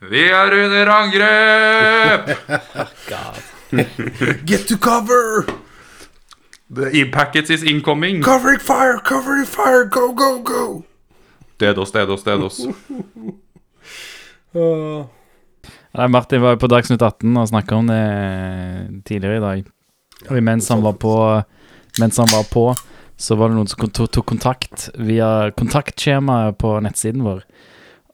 Vi er under angrep! Get to cover! The e-packets is incoming. Covering fire, covering fire, go, go, go! Dedos, dedos, dedos. Nei, Martin var jo på Dagsnytt 18 og snakka om det tidligere i dag. Og mens han var på Mens han var på, så var det noen som tok kontakt via kontaktskjemaet på nettsiden vår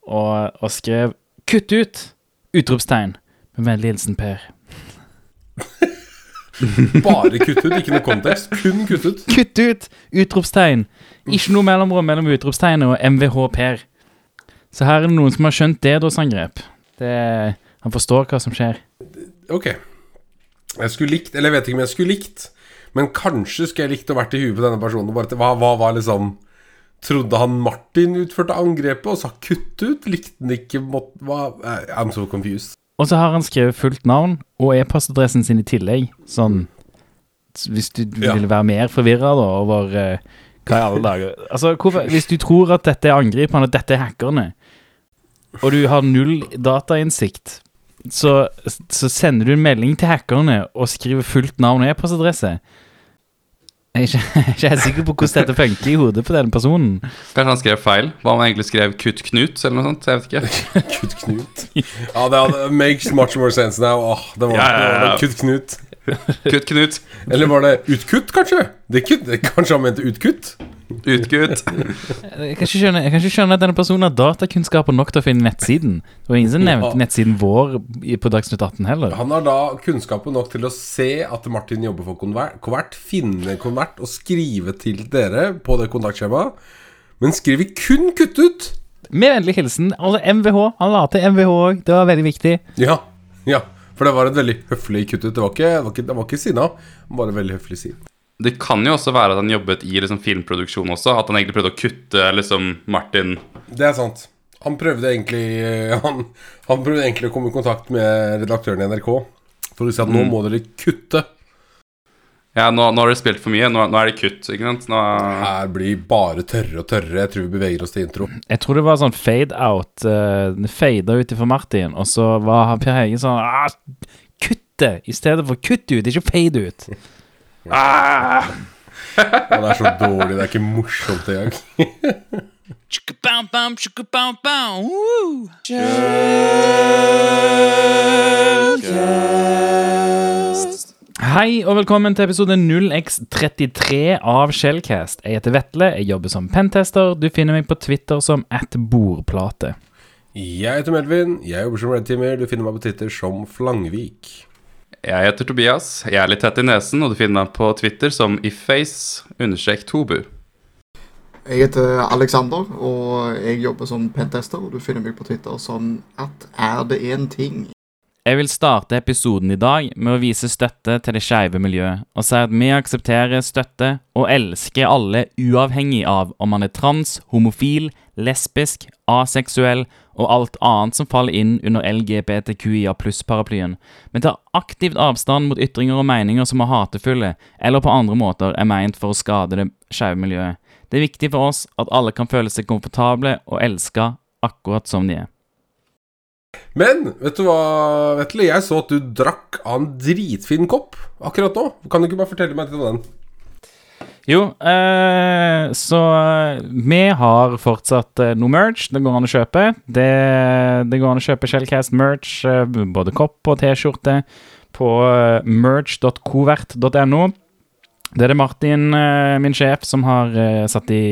og, og skrev 'Kutt ut!' Utropstegn. Med vennlig hilsen Per. Bare kutt ut, ikke noe kontekst. Kun kutt ut. Kutt ut! Utropstegn. Ikke noe mellomrom mellom utropstegnet og MVH Per. Så her er det noen som har skjønt DDoS-angrep. Det Han forstår hva som skjer. Ok. Jeg skulle likt, eller jeg vet ikke om jeg skulle likt, men kanskje skulle jeg likt å vært i huet på denne personen. Bare til, hva, hva var liksom Trodde han Martin utførte angrepet og sa kutt ut? Likte han ikke måtte, hva, I'm so confused. Og så har han skrevet fullt navn og e-postadressen sin i tillegg. Sånn Hvis du Ja. ville være mer forvirra over uh, hva i alle dager Altså, hvorfor, Hvis du tror at dette er angriperne, at dette er hackerne, og du har null datainnsikt, så, så sender du en melding til hackerne og skriver fullt navn og e-postadresse. Jeg er ikke, ikke helt sikker på hvordan dette funker i hodet på den personen. Kanskje han skrev feil? Hva om han egentlig skrev 'kutt Knut' eller noe sånt? Jeg vet ikke. Kutt Knut. Ja, det hadde, makes much more sense now. Åh, det var, Ja, ja, ja. det var Kutt Knut. Kutt Knut. Eller var det utkutt, kanskje? Det kutt, kanskje han mente utkutt? Utgutt. Jeg kan, skjønne, jeg kan ikke skjønne at denne personen har datakunnskaper nok til å finne nettsiden. Det var ingen som nevnte Ja. nettsiden vår på Dagsnytt 18 heller. Han har da kunnskaper nok til å se at Martin jobber for Konvert, finne konvert og skrive til dere på det kontaktskjemaet. Men skriver kun kutt ut. Med vennlig hilsen altså MVH. Han la til MVH òg. Det var veldig viktig. Ja, ja. For det var et veldig høflig kutt ut. Det var ikke, det var ikke, det var ikke sinna, bare veldig høflig si. Det kan jo også være at han jobbet i liksom, filmproduksjon også. At han egentlig prøvde å kutte liksom, Martin Det er sant. Han prøvde egentlig han, han prøvde egentlig å komme i kontakt med redaktøren i NRK for å si at nå må dere kutte. Ja, nå, nå har dere spilt for mye. Nå, nå er det kutt, ikke sant? Nå, Her blir bare tørre og tørre. Jeg tror vi beveger oss til intro. Jeg tror det var sånn fade out. Uh, det fada ut ifra Martin, og så var han Per Hege sånn ah, Kutt det! I stedet for kutt ut, ikke fade ut. Ah! det er så dårlig. Det er ikke morsomt engang. Hei og velkommen til episode 0x33 av Shellcast. Jeg heter Vetle, jeg jobber som pentester. Du finner meg på Twitter som atbordplate. Jeg heter Melvin. Jeg jobber som redteamer. Du finner meg på Twitter som Flangvik. Jeg heter Tobias. Jeg er litt tett i nesen, og du finner meg på Twitter som ifface-tobu. Jeg heter Alexander, og jeg jobber som pentester. Og du finner meg på Twitter som at er det en ting? Jeg vil starte episoden i dag med å vise støtte til det skeive miljøet, og si at vi aksepterer støtte og elsker alle uavhengig av om man er trans, homofil, lesbisk, aseksuell og alt annet som faller inn under LGBTQIA pluss-paraplyen, men tar aktivt avstand mot ytringer og meninger som er hatefulle eller på andre måter er meint for å skade det skeive miljøet. Det er viktig for oss at alle kan føle seg komfortable og elska akkurat som de er. Men vet du hva, Vetle? Jeg så at du drakk av en dritfin kopp akkurat nå. Kan du ikke bare fortelle meg litt om den? Jo, eh, så eh, vi har fortsatt eh, noe merch det går an å kjøpe. Det, det går an å kjøpe Shellcast-merch, eh, både kopp og T-skjorte, på eh, merch.covert.no. Det er det Martin, eh, min sjef, som har eh, satt, i,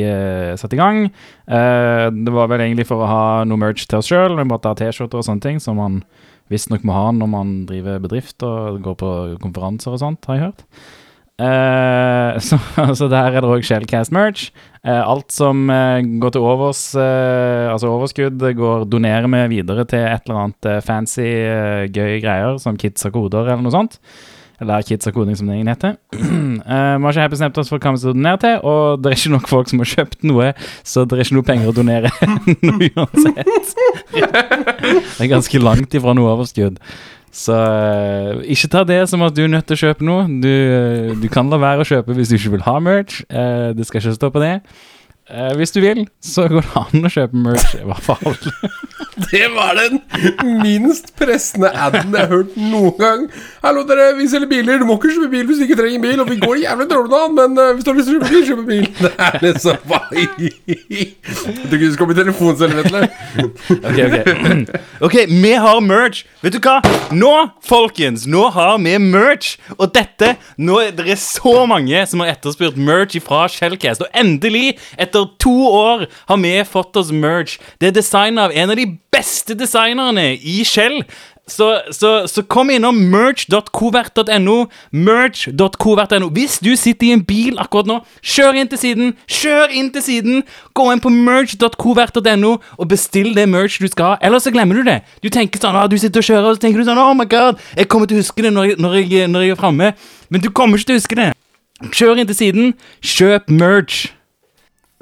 satt i gang. Det var vel egentlig for å ha noe merch til oss sjøl. Vi måtte ha T-skjorter og sånne ting, som man visstnok må ha når man driver bedrift og går på konferanser og sånt, har jeg hørt. Eh, så, så der er det òg Shellcast-merch. Uh, alt som uh, går til overs, eh, altså overskudd, går donerer vi videre til et eller annet eh, fancy, eh, gøy greier, som Kids og koder eller noe sånt. Eller Kids og koding, som det egentlig heter. Eh, vi har ikke helt bestemt oss for hva vi skal donere til, og det er ikke nok folk som har kjøpt noe, så det er ikke noe penger å donere uansett. det er ganske langt ifra noe overskudd. Så eh, ikke ta det som at du er nødt til å kjøpe noe. Du, eh, du kan la være å kjøpe hvis du ikke vil ha merch. Eh, det skal ikke stå på det. Eh, hvis du vil, så går det an å kjøpe merch, i hvert fall. Det var den minst pressende aden jeg har hørt noen gang. Hallo, dere, vi selger biler. Du må ikke kjøpe bil hvis du ikke trenger bil. Og vi går jævlig dårlig an, men uh, hvis du har lyst til å kjøpe bil, kjøp bil. Det er liksom Jeg tror ikke du skal bli telefonselger, Vetle. Ok, ok. ok, vi har merch. Vet du hva? Nå, folkens, nå har vi merch. Og dette Nå er det så mange som har etterspurt merch fra Shellcast. Og endelig, etter to år, har vi fått oss merch. Det er designet av en av de beste designerne i Shell. Så, så, så kom innom merch.covert.no. Merch.covert.no. Hvis du sitter i en bil akkurat nå, kjør inn til siden. Kjør inn til siden. Gå inn på merch.covert.no og bestill det merch du skal ha. Eller så glemmer du det. Du tenker sånn, ah, du sitter og kjører, og så tenker du sånn Oh my god, jeg kommer til å huske det når jeg, når jeg, når jeg er framme. Men du kommer ikke til å huske det. Kjør inn til siden. Kjøp merch.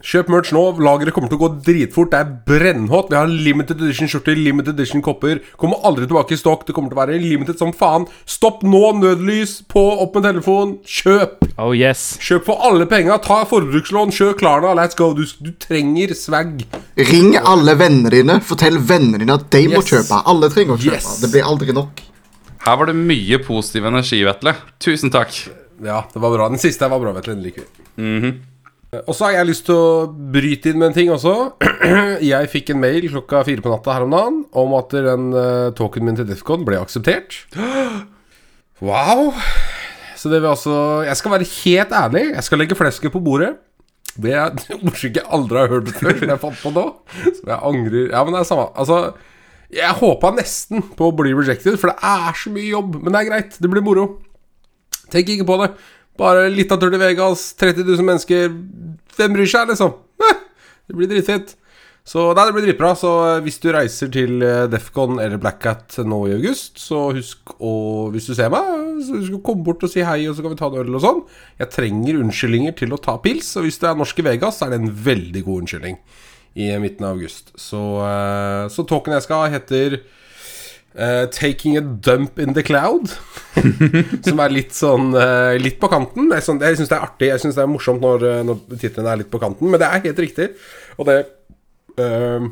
Kjøp merch nå. Lageret kommer til å gå dritfort. Det er brennhot. Vi har limited edition skjorter, limited edition kopper. Kommer aldri tilbake i stokk. Det kommer til å være limited som faen. Stopp nå! Nødlys! På, opp med telefon. Kjøp! Oh yes. Kjøp for alle penga. Ta forbrukslån. Kjør Klarna. Let's go. Du, du trenger swag. Ring alle vennene dine. Fortell vennene dine at de må kjøpe. Alle trenger å kjøpe. Yes. Det blir aldri nok. Her var det mye positiv energi, Vetle. Tusen takk. Ja, det var bra. Den siste var bra, Vetle. Den liker vi. Og så har jeg lyst til å bryte inn med en ting også. Jeg fikk en mail klokka fire på natta her om dagen om at den uh, tokenen min til Defcon ble akseptert. Wow. Så det vil altså Jeg skal være helt ærlig. Jeg skal legge flesket på bordet. Det er et ordskikk jeg aldri har hørt før, som jeg fant på nå. Som jeg angrer Ja, men det er samme. Altså, jeg håpa nesten på å bli rejected, for det er så mye jobb. Men det er greit. Det blir moro. Tenk ikke på det. Bare litt av tur til Vegas, 30 000 mennesker. Hvem bryr seg, liksom? Det blir dritfett. Så nei, det blir dritbra. Så eh, hvis du reiser til eh, Defcon eller Black Cat nå i august, så husk å Hvis du ser meg, så husk å komme bort og si hei, og så kan vi ta en øl og sånn. Jeg trenger unnskyldninger til å ta pils, og hvis du er norsk i Vegas, så er det en veldig god unnskyldning i midten av august. Så, eh, så talken jeg skal ha, heter eh, 'Taking a dump in the cloud'. som er litt sånn uh, Litt på kanten. Sånn, jeg syns det er artig Jeg synes det er morsomt når, eh, når tittelen er litt på kanten, men det er helt riktig. Og det uh,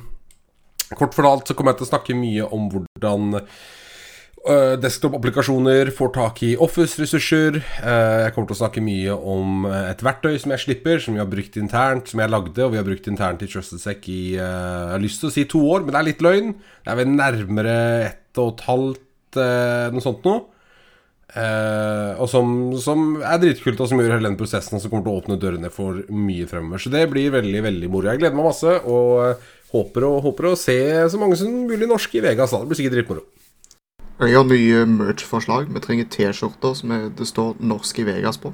Kort fortalt så kommer jeg til å snakke mye om hvordan uh, desktop-applikasjoner får tak i Office-ressurser. Jeg kommer til å snakke mye om et verktøy som jeg slipper, som vi har brukt internt, som jeg lagde, og vi har brukt internt i TrustedSec i Jeg har lyst til å si to år, men det er litt løgn. Det er vel nærmere ett og et halvt, eh, noe sånt noe. Eh, og som, som er dritkult, og som gjør hele den prosessen, som kommer til å åpne dørene for mye fremover. Så det blir veldig veldig moro. Jeg gleder meg masse, og eh, håper og håper å se så mange som mulig norske i Vegas. Da. Det blir sikkert dritmoro. Jeg har nye merch-forslag. Vi trenger T-skjorter som det står 'Norsk i Vegas' på.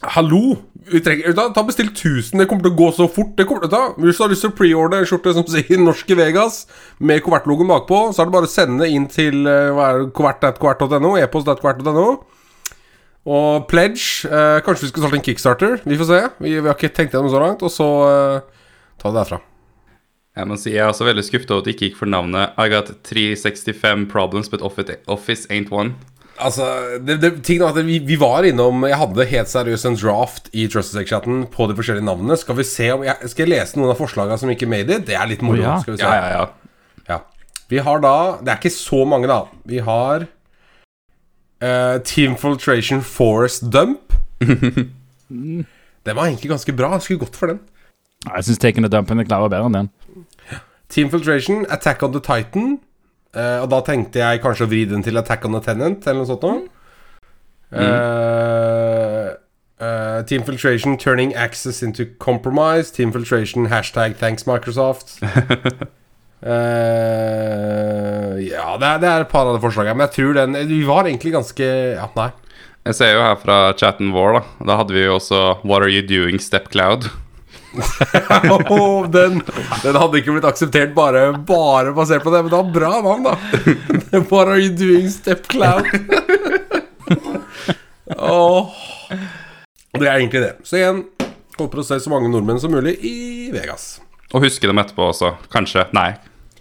Hallo! Vi trenger, ta, ta Bestill 1000. Det kommer til å gå så fort. Det kommer til å ta Hvis du har lyst til å preordre en skjorte som sier 'Norsk i Vegas' med Covert-logoen bakpå, så er det bare å sende inn til eh, hva er e-post.covert.no. Og pledge. Eh, kanskje vi skal starte en kickstarter. Vi får se. Vi, vi har ikke tenkt gjennom så langt. Og så eh, ta det derfra. Jeg må si jeg er også veldig skuffet over at det ikke gikk for navnet I got 365 problems, but office ain't one. Altså, det, det, ting er at vi, vi var innom Jeg hadde helt seriøst en draft i Trusted-chatten på de forskjellige navnene. Skal vi se om jeg, Skal jeg lese noen av forslagene som ikke made it? Det er litt moro. Ja. Skal vi se. Ja, ja, ja. Ja. Vi har da Det er ikke så mange, da. Vi har uh, Team Filtration Forest Dump. den var egentlig ganske bra. Jeg skulle gått for den. Jeg syns Taken the Dump in the Cloud var bedre enn den. Team Filtration, Attack on the Titan. Eh, og da tenkte jeg kanskje å vri den til Attack on the Tenant, eller noe sånt noe. Mm. Uh, uh, Team Filtration, Turning Access into Compromise. Team Filtration, hashtag thanks Microsoft. Ja, det er, det er et par av de forslagene. Men jeg tror den Vi var egentlig ganske Ja, nei. Jeg ser jo her fra chatten vår, da. Da hadde vi jo også What are you doing, Step Den, den hadde ikke blitt akseptert bare, bare basert på det, men det var bra navn, da. What are you doing, Step Cloud? oh. Det er egentlig det. Så igjen, håper å se så mange nordmenn som mulig i Vegas. Og huske dem etterpå også. Kanskje. Nei.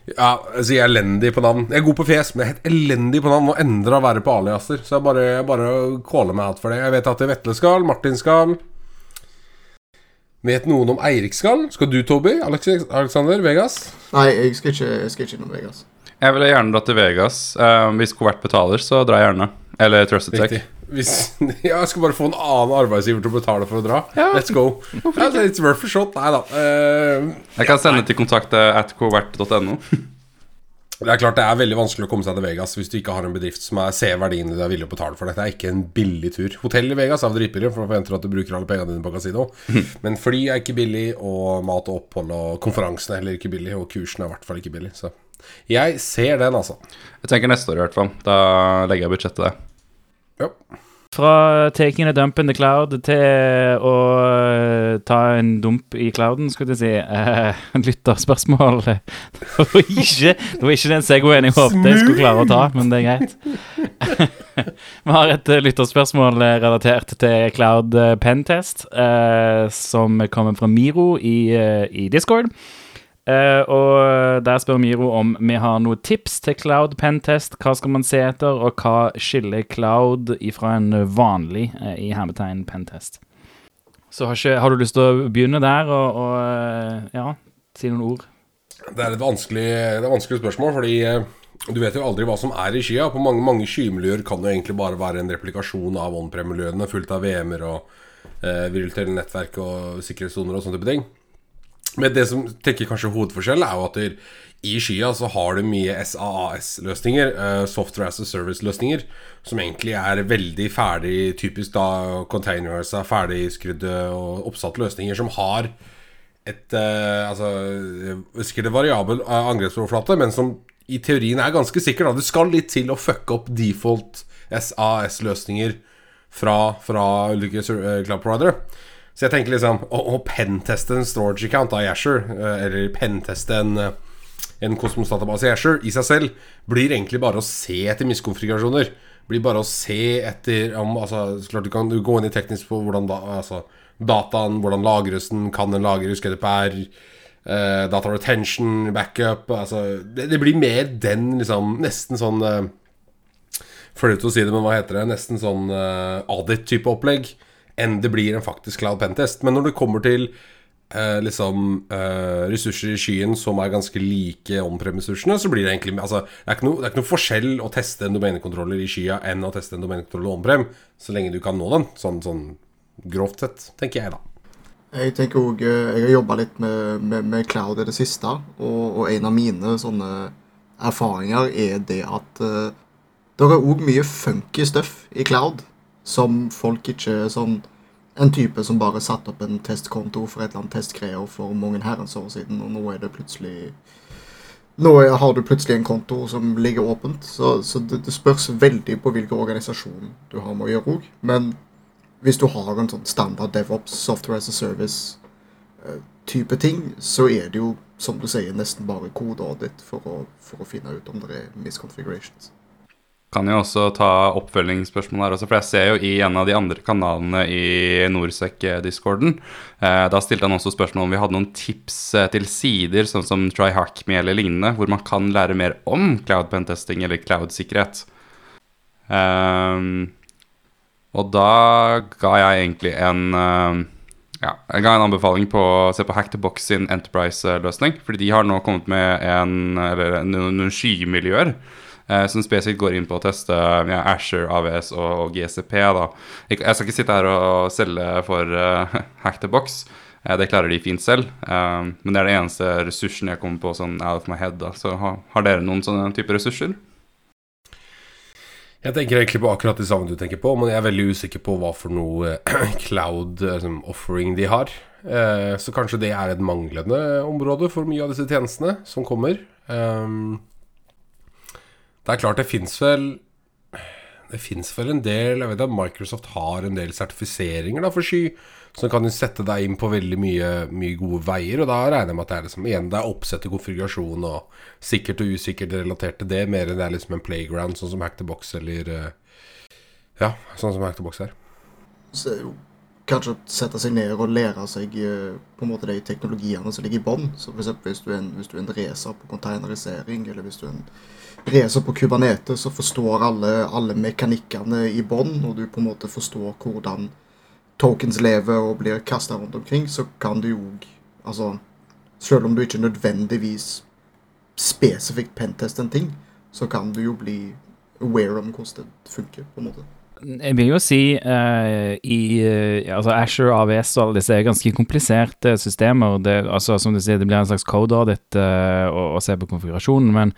Ja, altså jeg er elendig på navn. Jeg er god på fjes, men jeg er helt elendig på navn. Og å verre på aliaser. Så jeg bare, jeg bare caller meg out for det. Jeg vet at Vetle skal, Martin skal. Vet noen om Eirik skal? Skal du, Toby? Alex Alexander? Vegas? Nei, jeg skal ikke, jeg skal ikke innom Vegas. Jeg ville gjerne dratt til Vegas. Eh, hvis Covert betaler, så drar jeg gjerne. Eller Trusted Tech. Hvis, ja, jeg skal bare få en annen arbeidsgiver til å betale for å dra. Let's go. Ja, it's worth a shot. Nei da. Uh, Jeg kan sende til kontakt at covert.no. det er klart det er veldig vanskelig å komme seg til Vegas hvis du ikke har en bedrift som er, ser verdien du er villig å betale for. Dette er ikke en billig tur. Hotell i Vegas er dritbillig, for da forventer du at du bruker alle pengene dine på kasino. Men fly er ikke billig, og mat og opphold og konferansene er heller ikke billig, og kursen er i hvert fall ikke billig. Så jeg ser den, altså. Jeg tenker neste år i hvert fall. Da legger jeg budsjettet der. Ja. Fra taking a dump in the cloud til å eh, ta en dump i clouden, skulle jeg si. Eh, lytterspørsmål. Det var ikke, det var ikke den Segwayen jeg håpet jeg skulle klare å ta, men det er greit. Vi har et eh, lytterspørsmål eh, relatert til Cloud Pentest, eh, som kommer fra Miro i, i Discord. Eh, og der spør Miro om vi har noen tips til Cloud Pentest. Hva skal man se etter, og hva skiller Cloud ifra en vanlig uh, i hermetegn Pentest? Så har, ikke, har du lyst til å begynne der og, og eh, ja, si noen ord? Det er et vanskelig, er vanskelig spørsmål, fordi uh, du vet jo aldri hva som er i skya. På mange, mange skymiljøer kan det egentlig bare være en replikasjon av on-prem-miljøene, fullt av VM-er og eh, virtuelle nettverk og sikkerhetssoner og sånne type ting. Men det som tenker kanskje hovedforskjell, er jo at der, i skya så har du mye SaaS-løsninger, uh, Software as a Service-løsninger, som egentlig er veldig ferdig, typisk da containers er ferdigskrudde og oppsatte løsninger som har et uh, Altså en variabel eh, angrepsoverflate, men som i teorien er ganske sikker. Da. Det skal litt til å fucke opp default SAS-løsninger fra, fra ulike eh, cloud providere. Så jeg tenker liksom å, å penteste en storage account av Azure, eh, eller penteste en eh, en kosmosdatabase i Azure i seg selv blir egentlig bare å se etter miskonfigurasjoner. Blir bare å se etter om altså, så klart Du kan gå inn i teknisk på hvordan da, altså, dataen, hvordan lagres den, kan den lagres, GDPR, eh, data retention, backup altså, det, det blir mer den liksom Nesten sånn eh, Flaut å si det, men hva heter det? Nesten sånn eh, audit-type opplegg enn det blir en faktisk cloud pentest. Men når det kommer til eh, liksom eh, ressurser i skyen som er ganske like on-prem-ressursene, så blir det egentlig altså, det, er noe, det er ikke noe forskjell å teste en domenekontroller i skya enn å teste en domenekontroller on-prem, så lenge du kan nå den. Sånn, sånn grovt sett, tenker jeg, da. Jeg tenker også, eh, jeg har jobba litt med, med, med cloud i det siste, og, og en av mine sånne erfaringer er det at uh, det er òg mye funky stuff i cloud som folk ikke sånn En type som bare satte opp en testkonto for et eller annet testgreier for mange herrens år siden, og nå er det plutselig Nå har du plutselig en konto som ligger åpent, så, så det, det spørs veldig på hvilken organisasjon du har med å gjøre òg. Men hvis du har en sånn standard DevOps, software as a service-type ting, så er det jo, som du sier, nesten bare kodeaudit for for å finne ut om det er misconfigurations. Kan jo også ta oppfølgingsspørsmål her også, for jeg ser jo i en av de andre kanalene i Norsec-discorden eh, Da stilte han også spørsmål om vi hadde noen tips eh, til sider, sånn som TryHackMe eller lignende, hvor man kan lære mer om cloud pentesting eller cloud-sikkerhet. Um, og da ga jeg egentlig en um, ja, jeg ga en anbefaling på å se på Hack the Box sin Enterprise-løsning. Fordi de har nå kommet med en, eller noen, skymiljøer som spesifikt går inn på å teste ja, Asher, AVS og, og GCP. Da. Jeg, skal ikke sitte her og selge for uh, the box. det klarer de fint selv. Eh, men det er det eneste ressursen jeg kommer på sånn out of my head. Da. Så ha, har dere noen sånne type ressurser? Jeg tenker egentlig på akkurat det samme du tenker på, men jeg er veldig usikker på hva for noe eh, cloud eh, som offering de har. Eh, så kanskje det er et manglende område for mye av disse tjenestene som kommer. Det er klart det fins vel Det fins vel en del Jeg vet at Microsoft har en del sertifiseringer da for sky, som kan jo sette deg inn på veldig mye, mye gode veier. Og da regner jeg med at det er liksom igjen det er oppsett til konfigurasjon og sikkert og usikkert relatert til det, mer enn det er liksom en playground, sånn som Hack the Box eller eh, Ja, sånn som Hack the Box er. Så er jo kanskje å sette seg ned og lære seg eh, på en måte de teknologiene som ligger i bånn. Eksempel hvis du hvis du er en racer på containerisering, eller hvis du er en racer på Kubernetes, så forstår alle, alle mekanikkene i bånn, og du på en måte forstår hvordan tokens lever og blir kasta rundt omkring, så kan du jo Altså, selv om du ikke nødvendigvis spesifikt pentester en ting, så kan du jo bli aware om hvordan det funker, på en måte. Jeg vil jo si uh, i uh, altså Asher AVS og alle disse er ganske kompliserte systemer. Det, altså Som du sier, det blir en slags code audit uh, å, å se på konfigurasjonen, men,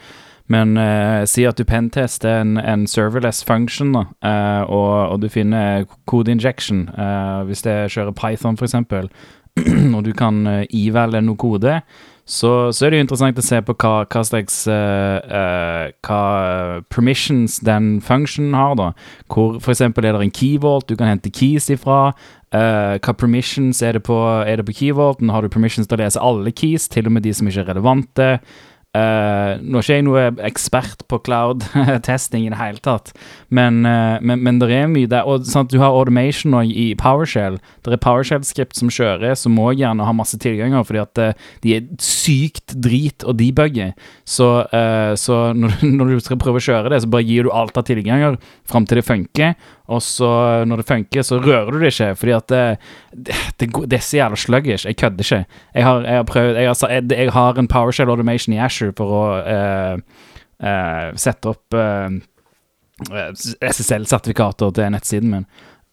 men eh, si at du pentester en, en serverless function, da, eh, og, og du finner code injection. eh, hvis det kjører Python, f.eks., og du kan uh, ivelge noe kode, så, så er det jo interessant å se på hva, hva slags eh, eh, Hva permissions den functionen har, da. Hvor eksempel er det en key vault du kan hente keys ifra. Uh, hva permissions er det på, er det på key vaulten? Har du permissions til å lese alle keys, til og med de som ikke er relevante? Eh, nå er ikke jeg noe ekspert på cloud-testing i det hele tatt, men, uh, men, men det er mye der. Og sant, du har automation nå i PowerShell. Det er PowerShell-skript som kjører, som òg gjerne har masse tilganger, fordi at uh, de er sykt drit å debugge. Så, så når, når du skal prøve å kjøre det, så bare gir du alt av tilganger fram til det funker. Og så, når det funker, så rører du det ikke, fordi at det, det, det, det er så jævla sluggish. Jeg kødder ikke. Jeg har, jeg har prøvd jeg har, jeg, har en PowerShell automation i Asher for å uh, uh, sette opp uh, SSL-sertifikater til nettsiden min.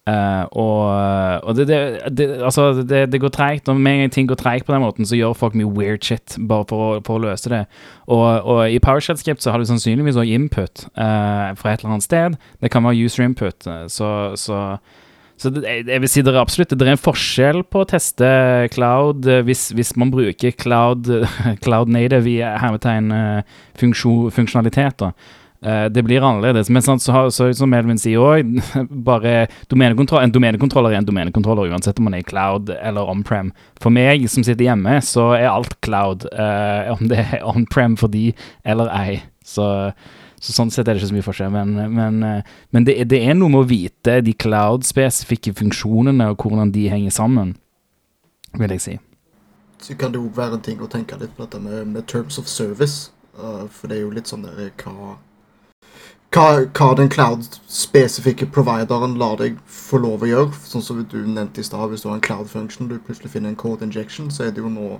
Eh, og og det, det, det, altså, det, går treigt, og med en gang ting går treigt på den måten, så gjør folk mye weird shit bare for, å- for å løse det. Og, og i PowerShell Script så har du sannsynligvis også input uh, fra et eller annet sted. Det kan være user input, eh, så, så så jeg- vil si det er absolutt Det er en forskjell på å teste cloud hvis, hvis man bruker cloud, cloud native i hermetegn eh, funksjonalitet. da. Eh, Det blir annerledes. Men sånn, så, så som Elvin sier òg, bare domenekontroll, en domenekontroller er en domenekontroller uansett om man er i cloud eller on-prem. For meg som sitter hjemme, så er alt cloud, Uh, om det er on-prem for de eller ei. Så, så sånn sett er det ikke så mye forskjell. Men, men, uh, men det, det er noe med å vite de cloud-spesifikke funksjonene og hvordan de henger sammen, vil jeg si. Så kan det jo være en ting å tenke litt på dette med, med terms of service. Uh, for det er jo litt sånn der hva, hva, hva den cloud-spesifikke provideren lar deg få lov å gjøre. Sånn som du nevnte i stad, hvis du har en cloud function du plutselig finner en code injection, så er det jo nå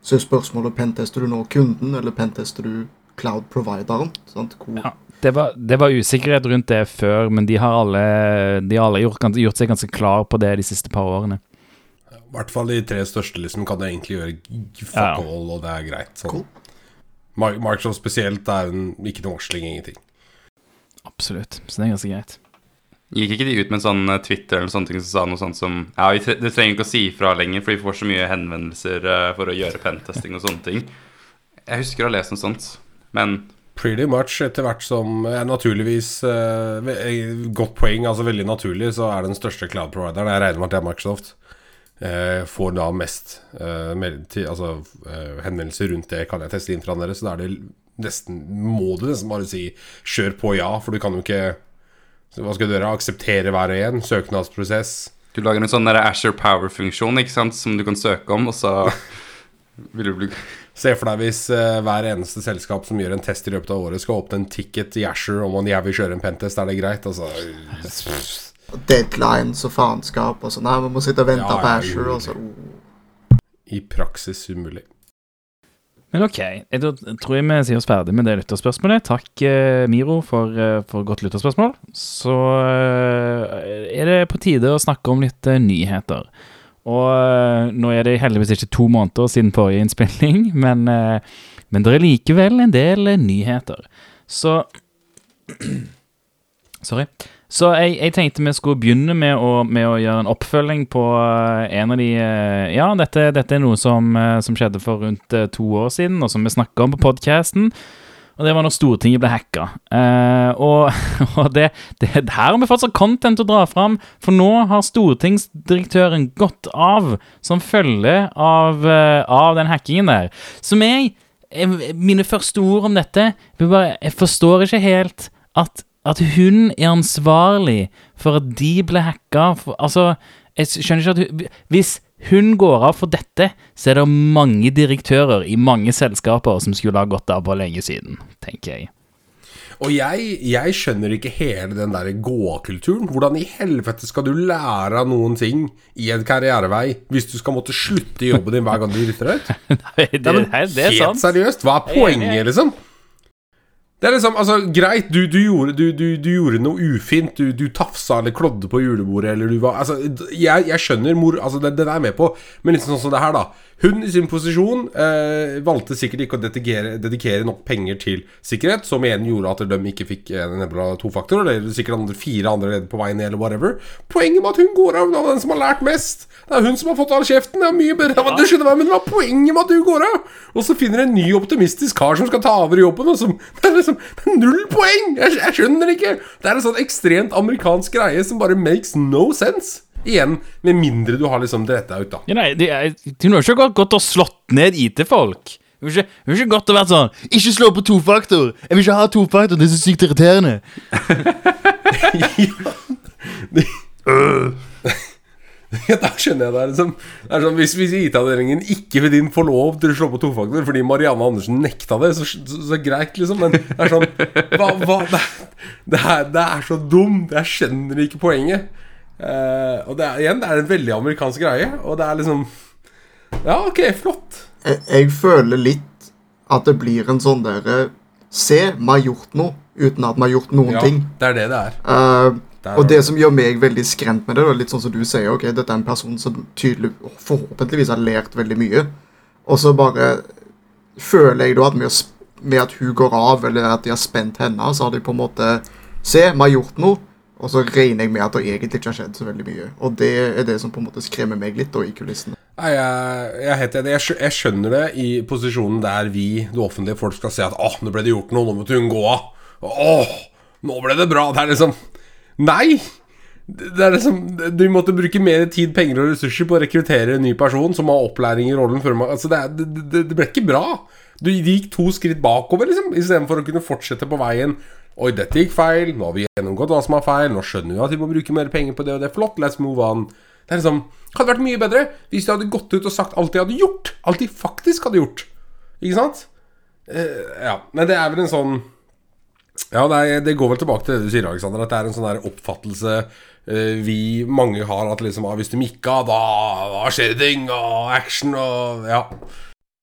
Så er spørsmålet pentester du nå kunden, eller pentester du cloud-provideren? Sant? Hvor, Ja. Det var, det var usikkerhet rundt det før, men de har alle, de har alle gjort, gjort seg ganske klar på det de siste par årene. I hvert fall de tre største liksom kan det egentlig gjøre fuck Ja. all, og det er greit. Sånn. Cool. Microsoft spesielt er en, ikke noe varsling, ingenting. Absolutt. Så det er ganske greit. Gikk ikke de ut med en sånn eh, Twitter eller sånne ting som sa noe sånt som Ja, vi tre det trenger ikke å si ifra lenger, for vi får så mye henvendelser uh, for å gjøre pentesting og sånne ting. Jeg husker å ha lest noe sånt, men Pretty much etter hvert som ja, Naturligvis uh, eh, Godt poeng, altså veldig naturlig, så er den største cloud-provideren Jeg regner med at det er Microsoft. Uh, får da mest eh, til, altså, eh, henvendelser rundt det. Kan jeg teste inn fra dere? Så da er det nesten Må du nesten bare si 'kjør på, ja', for du kan jo ikke Hva skal du gjøre? Akseptere hver og en? Søknadsprosess? du lager en sånn der Asher Power-funksjon ikke sant, som du kan søke om, og så vil du bli Se for deg hvis uh, hver eneste selskap som gjør en test i løpet av året, skal åpne en ticket i Asher om man jeg vil kjøre en pentest, er det greit? Altså deadlines og faenskap og sånn. Nei, vi må sitte og vente Ja, på Asher, og så. I praksis umulig. Men ok, da tror jeg vi sier oss ferdig med det lytterspørsmålet. Takk, eh, Miro, for, eh, for godt lytterspørsmål. Så eh, er det på tide å snakke om litt nyheter. Og nå er det heldigvis ikke to måneder siden forrige innspilling, men, men det er likevel en del nyheter. Så Sorry. Så jeg, jeg tenkte vi skulle begynne med å, med å gjøre en oppfølging på eh, en av de eh, Ja, dette, dette er noe som, eh, som skjedde for rundt to år siden, og som vi snakka om på podkasten. Og det var når Stortinget ble hacka. Eh, og og det, det, her har vi fortsatt content å dra fram, for nå har stortingsdirektøren gått av som følge av, av den hackingen der. Som jeg, Mine første ord om dette bare, jeg forstår ikke helt at, at hun er ansvarlig for at de ble hacka. For, altså, jeg skjønner ikke at hun Hvis hun går av for dette, så er det mange direktører i mange selskaper som skulle ha gått av for lenge siden, tenker jeg. Og jeg, jeg skjønner ikke hele den der gåkulturen. Hvordan i helvete skal du lære av noen ting i en karrierevei hvis du skal måtte slutte i jobben din hver gang du rytter deg ut? det, det, det er helt sant. seriøst, hva er poenget, liksom? Det er liksom, altså, greit, du, du, gjorde, du, du, du gjorde noe ufint. Du, du tafsa eller klodde på julebordet, eller du var Altså, jeg, jeg skjønner mor Altså, det, det er jeg med på, men liksom sånn som det her, da. Hun i sin posisjon eh, valgte sikkert ikke å dedikere, dedikere nok penger til sikkerhet, som igjen gjorde at de ikke fikk en nebla tofaktor, eller sikkert andre, fire andre ledd på vei ned, eller whatever. Poenget med at hun går av, er den som har lært mest. Det er hun som har fått all kjeften. Det er mye bedre Du skjønner hva, men hva er poenget med at du går av? Og så finner en ny optimistisk kar som skal ta over jobben, og som er liksom det er null poeng! Jeg, jeg skjønner det ikke. Det er en sånn ekstremt amerikansk greie som bare makes no sense. Igjen, med mindre du har liksom dretta ut, da. Ja, nei, det er, Hun har ikke gått, gått og slått ned IT-folk. Hun har ikke, ikke gått og vært sånn Ikke slå på tofaktor! Jeg vil ikke ha tofaktor, det er så sykt irriterende. Ja, da skjønner jeg det. Liksom, det er sånn, hvis hvis IT-avdelingen ikke vil din få lov til å slå på tofaktor fordi Marianne Andersen nekta det, så, så, så greit, liksom. Men det er sånn hva, hva, det, er- det, er, det er så dumt. Jeg skjønner ikke poenget. Uh, og det er, igjen, det er en veldig amerikansk greie, og det er liksom Ja, ok, flott. Jeg, jeg føler litt at det blir en sånn derre Se, vi har gjort noe uten at vi har gjort noen Ja, ting. det er det det er. Der og det som gjør meg veldig skremt med det, da, litt sånn som du sier, ok, dette er en person som tydelig, forhåpentligvis har lært veldig mye, og så bare føler jeg da at med, med at hun går av, eller at de har spent henne, så har de på en måte Se, vi har gjort noe, og så regner jeg med at det egentlig ikke har skjedd så veldig mye. Og det er det som på en måte skremmer meg litt da, i kulissene. Nei, jeg, jeg, er helt jeg, jeg skjønner det i posisjonen der vi, det offentlige folk, skal se at åh, nå ble det gjort noe, nå måtte hun gå av. Åh, nå ble det bra. Det er liksom Nei! Det er liksom Du måtte bruke mer tid, penger og ressurser på å rekruttere en ny person som har opplæring i rollen før man Altså, det, det, det ble ikke bra. Du gikk to skritt bakover, liksom, istedenfor å kunne fortsette på veien. Oi, dette gikk feil. Nå har vi gjennomgått hva som er feil. Nå skjønner vi at vi må bruke mer penger på det og det. Flott, let's move on. Det er liksom Hadde vært mye bedre hvis de hadde gått ut og sagt alt de hadde gjort. Alt de faktisk hadde gjort. Ikke sant? Uh, ja. Men det er vel en sånn Ja, det, er, det går vel tilbake til det du sier, Alexander. At det er en sånn der oppfattelse eh, vi mange har. At liksom ah, hvis de ikke da, da skjer det ting, og action og Ja.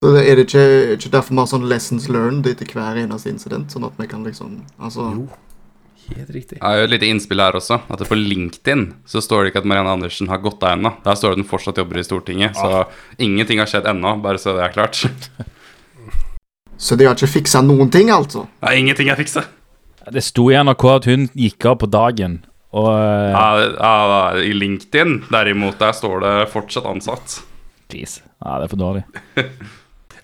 Så det er det ikke, ikke derfor vi har sånn lessons learned etter hver eneste incident, sånn at vi kan liksom Altså Jo. Helt riktig. Jeg har jo et lite innspill her også. At På LinkedIn så står det ikke at Marianne Andersen har gått av ennå. Der står det at hun fortsatt jobber i Stortinget. Så ingenting har skjedd ennå, bare så det er klart. Så de har ikke fiksa noen ting, altså? Ja, ingenting er fiksa. Det sto i NRK at hun gikk av på dagen, og eh, Ja, ja, I LinkedIn derimot, der står det fortsatt ansatt. Jeez. Ja, det er for dårlig.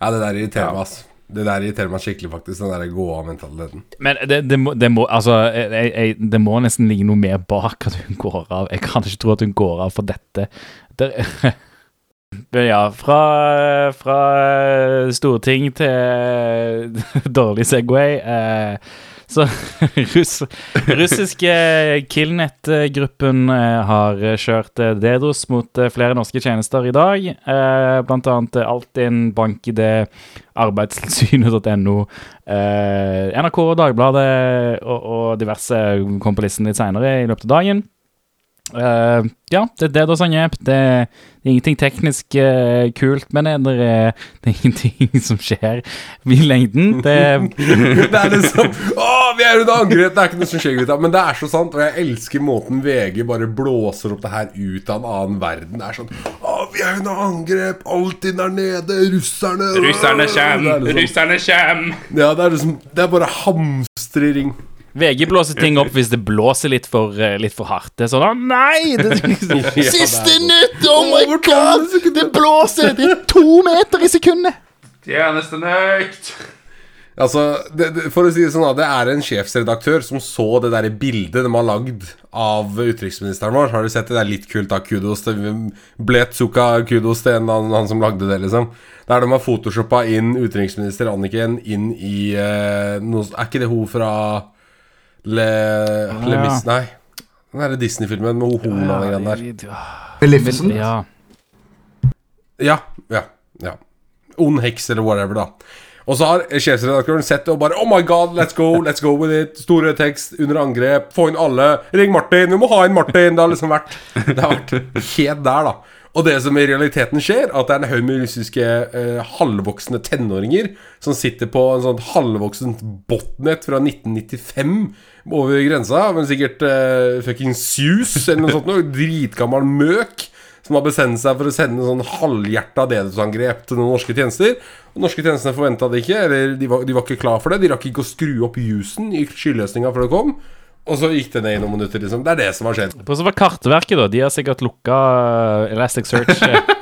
Ja, det der irriterer meg, ass. Det der irriterer meg skikkelig, faktisk. Den der gå av-mentaliteten. Men det, det, må, det må Altså, jeg, jeg, det må nesten ligge noe mer bak at hun går av. Jeg kan ikke tro at hun går av for dette. Der, men ja, fra, fra storting til dårlig Segway. Eh, så russ, russiske Killnet-gruppen eh, har kjørt eh, DDoS mot eh, flere norske tjenester i dag. Eh, blant annet eh, Altinn, BankID, Arbeidstilsynet.no, eh, NRK Dagbladet og, og diverse kom på listen litt seinere i løpet av dagen. Eh, ja, det er. Det, det er ingenting teknisk uh, kult med det. Det er, det er ingenting som skjer i lengden. Det det er liksom Å, vi er under angrep! Det er ikke noe som skjer, gutta. Men det er så sant, og jeg elsker måten VG bare blåser opp det her ut av en annen verden. Det er sånn Å, vi er under angrep! Altinn er nede! Russerne Russerne kjem! liksom, Russerne kjem! Ja, det er liksom Det er bare hamstring. VG blåser ting opp hvis det blåser litt for, eh, litt for hardt. Det er sånn Å nei! Det, Siste nytt! Oh my god! Det blåser! Det er to meter i sekundet! Tjenestenøkt! Altså, det, det, For å si det sånn, da, det er en sjefsredaktør som så det der bildet de har lagd av utenriksministeren vår. Har du sett det? Det er litt kult. da, Kudos til Bletsuka, kudos til en, han, han som lagde det, liksom. Der de har photoshoppa inn utenriksminister Anniken inn i eh, noe, Er ikke det hun fra Le, Le ja. Mis... Nei. Den derre Disney-filmen med horna og greiene der. Maleficent? Ja. Ja, ja, ja. Ond heks eller whatever, da. Og så har sjefsredaktøren sett det og bare Oh my god, let's go, let's go with it. Store tekst, under angrep, få inn alle. Ring Martin, vi må ha inn Martin. Det har liksom vært Det har vært helt der, da. Og det som i realiteten skjer, at det er en haug med russiske eh, halvvoksne tenåringer som sitter på en sånn halvvoksent botnet fra 1995 over grensa, men sikkert eh, fucking Sus eller noe sånt noe. Dritgammel møk som har bestemt seg for å sende sånn halvhjerta DDoS-angrep til noen norske tjenester. Og norske tjenestene forventa det ikke, eller de var, de var ikke klar for det. De rakk ikke å skru opp jusen i skyløsninga før det kom. Og så gikk det ned i noen minutter, liksom. Det er det som har skjedd. Og så var Kartverket, da. De har sikkert lukka Elastic Elasticsearch.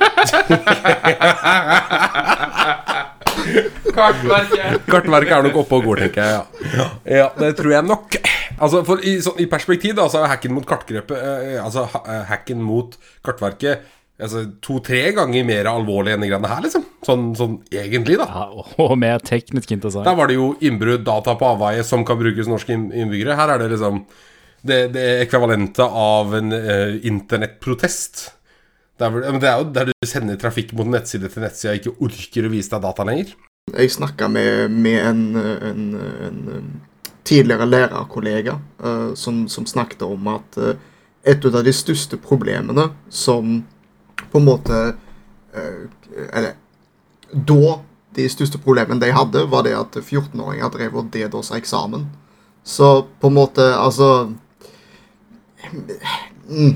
Kartverket. Kartverket er nok oppe og går, tenker jeg. Ja, ja det tror jeg nok. Altså, for i, så, I perspektiv da, så er hacken mot kartgrepet eh, Altså ha, eh, hacken mot Kartverket altså, to-tre ganger mer alvorlig enn de greiene her, liksom. Sånn, sånn egentlig, da. ja, og mer teknisk interessant. Der var det jo innbrudd, data på avveie, som kan brukes norske innbyggere. Her er det liksom det, det ekvivalente av en uh, internettprotest. Det er, vel, men det er jo der du sender trafikk mot nettside til nettside og ikke orker å vise deg data lenger. Jeg snakka med, med en, en, en, tidligere lærerkollega uh, som, som snakket om at uh, et av de største problemene som på en måte eh, Eller da de største problemene de hadde, var det at 14-åringer drev og DDoS-a eksamen. Så på en måte Altså mm,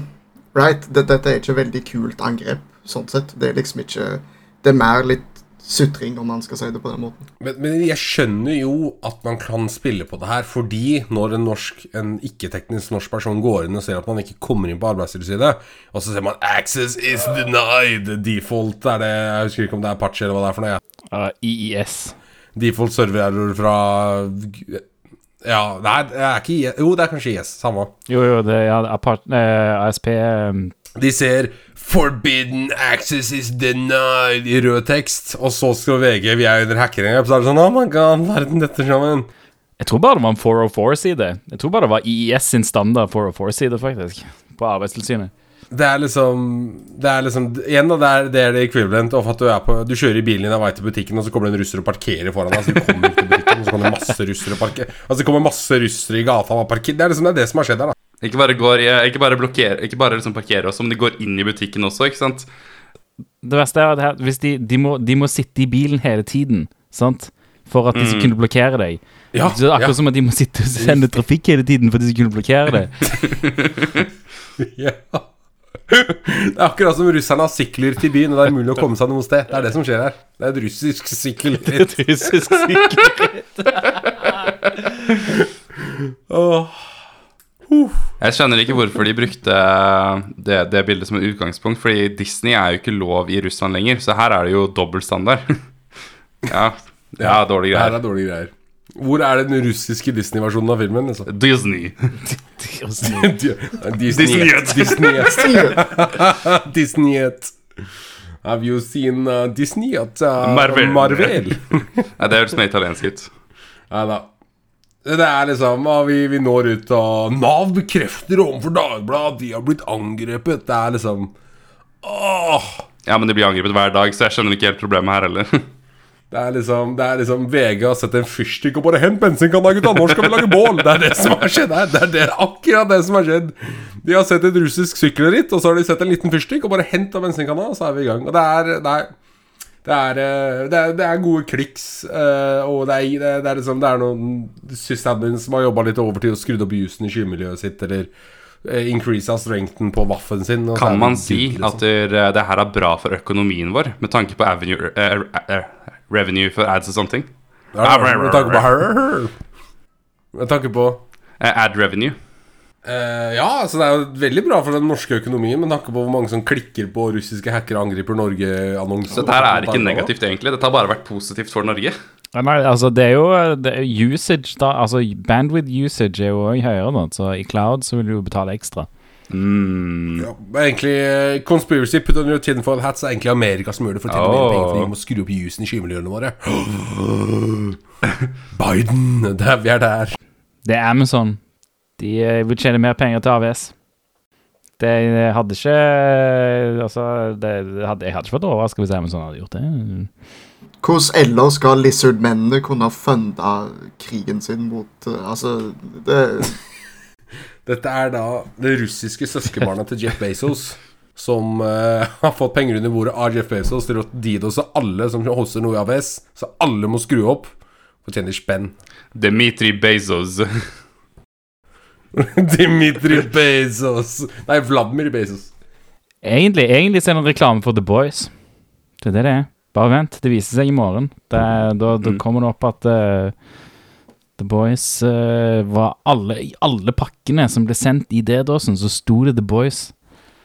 Right? Dette er ikke veldig kult angrep, sånn sett. Det er liksom ikke Det er mer litt sutring, om man skal si det på den måten. Men, men jeg skjønner jo at man kan spille på det her, fordi når en, norsk, en ikke-teknisk norsk person går inn og ser at man ikke kommer inn på Arbeidstilsynet, og så ser man 'Access is denied', default er det Jeg husker ikke om det er Apache eller hva det er for noe. Ja. Uh, IIS. Default server-error fra Ja, nei, det er ikke IS. Jo, det er kanskje IS. Samme. Jo, jo, det er ja, apart, eh, ASP um, De ser 'Forbidden access is denied' i rød tekst, og så skal VG 'Vi er under hackerangrep', så er det sånn 'Oh my god, verden detter sammen'. Jeg tror bare det var en 404-side. Jeg tror bare det var IIS sin standard 404-side, faktisk. På Arbeidstilsynet. Det er liksom Det er liksom Igjen, da, det er, det er det equivalent of at du er på Du kjører i bilen din av vei til butikken, og så kommer det en russer og parkerer foran deg. Så du kommer ikke til butikken, og så kommer det masse russere og parker Altså det kommer masse russere i gata og parker Det er liksom det, er det som har skjedd her, da. Ikke bare, går, ikke bare blokkere Ikke bare liksom parkere oss, men de går inn i butikken også, ikke sant? Det verste er at her, hvis de, de, må, de må sitte i bilen hele tiden, sant? For at de skal kunne blokkere deg. Ja, Så det er akkurat ja. som at de må sitte og sende trafikk hele tiden for at de skal kunne blokkere deg. Ja. Det er akkurat som russerne har sykler til byen, og det er mulig å komme seg noe sted. Det er det som skjer her. Det er et russisk sykkelritt. Russisk sikkerhet. Åh. Jeg skjønner ikke hvorfor de brukte det, det bildet som et utgangspunkt, fordi Disney er jo ikke lov i Russland lenger, så her er det jo dobbeltstandard. ja, ja, dårlige Det her er dårlige greier. Hvor er den russiske Disney-versjonen av filmen? Liksom? Disney. Disney Disney Disney Have you seen uh, Disney at uh, Marvel. Marvel? Nei, det høres mer italiensk ut. Nei da. Det er liksom vi, vi når ut, og Nav bekrefter overfor Dagbladet at de har blitt angrepet. Det er liksom Åh! Ja, men de blir angrepet hver dag, så jeg skjønner ikke helt problemet her heller. Det er liksom, det er liksom VG har sett en fyrstikk og bare 'Hent bensinkanna, gutta! Nå skal vi lage bål!' Det er det som har skjedd her. Det er det, akkurat det som har skjedd. De har sett et russisk sykkelritt, og så har de sett en liten fyrstikk og bare 'Hent av bensinkanna', og så er vi i gang. Og det er Nei. Det er, eh, det er, det er gode kliks, eh, og det er, det er, liksom Det er noen sysadmins som har jobba litt overtid og skrudd opp jusen i skymiljøet sitt, eller uh, increasa strengthen på vaffen sin. Kan man si liksom. at det, her er bra for økonomien vår, med tanke på avenue, uh, uh, revenue for ads og sånne ting? Ja, Med tanke på Med tanke på Eh, ad revenue. Eh, ja, altså det er jo veldig bra for den norske økonomien men tanke på hvor mange som klikker på russiske hackere angriper Norge-annonser. Så dette her er ikke negativt, egentlig. Dette har bare vært positivt for Norge. Ja, Nei, altså det er jo det er usage da Altså bandwidth usage er jo òg høyere nå, så i cloud så vil du jo betale ekstra. Mm. Ja, egentlig eh, Conspiracy put on your tinfoil hats er egentlig Amerika som gjør det for å tjene mer penger fordi vi må skru opp jusen i skymiljøene våre. Biden! Der, vi er der. Det er Amazon. De eh, vil tjene mer penger til AVS. Det eh, hadde ikke Altså, det hadde, jeg hadde ikke vært overraska hvis Amazon hadde gjort det. hvordan ellers skal Lizard-mennene kunne funde krigen sin mot eh, Altså, det Dette er da det russiske søskenbarnet til Jeff Bezos. Som uh, har fått penger under bordet av Jeff Bezos til å didose alle som hoster noe i AVS. Så alle må skru opp og tjene spenn. Dmitri Bezos. Dimitri Bezos Nei, Vladimir Bezos. Egentlig, egentlig så er det en reklame for The Boys. Det er det det er. Bare vent, det viser seg i morgen. Er- da, da Mm. kommer det opp at uh, The Boys uh, var alle I alle pakkene som ble sendt i D-dåsen, så sto det The Boys.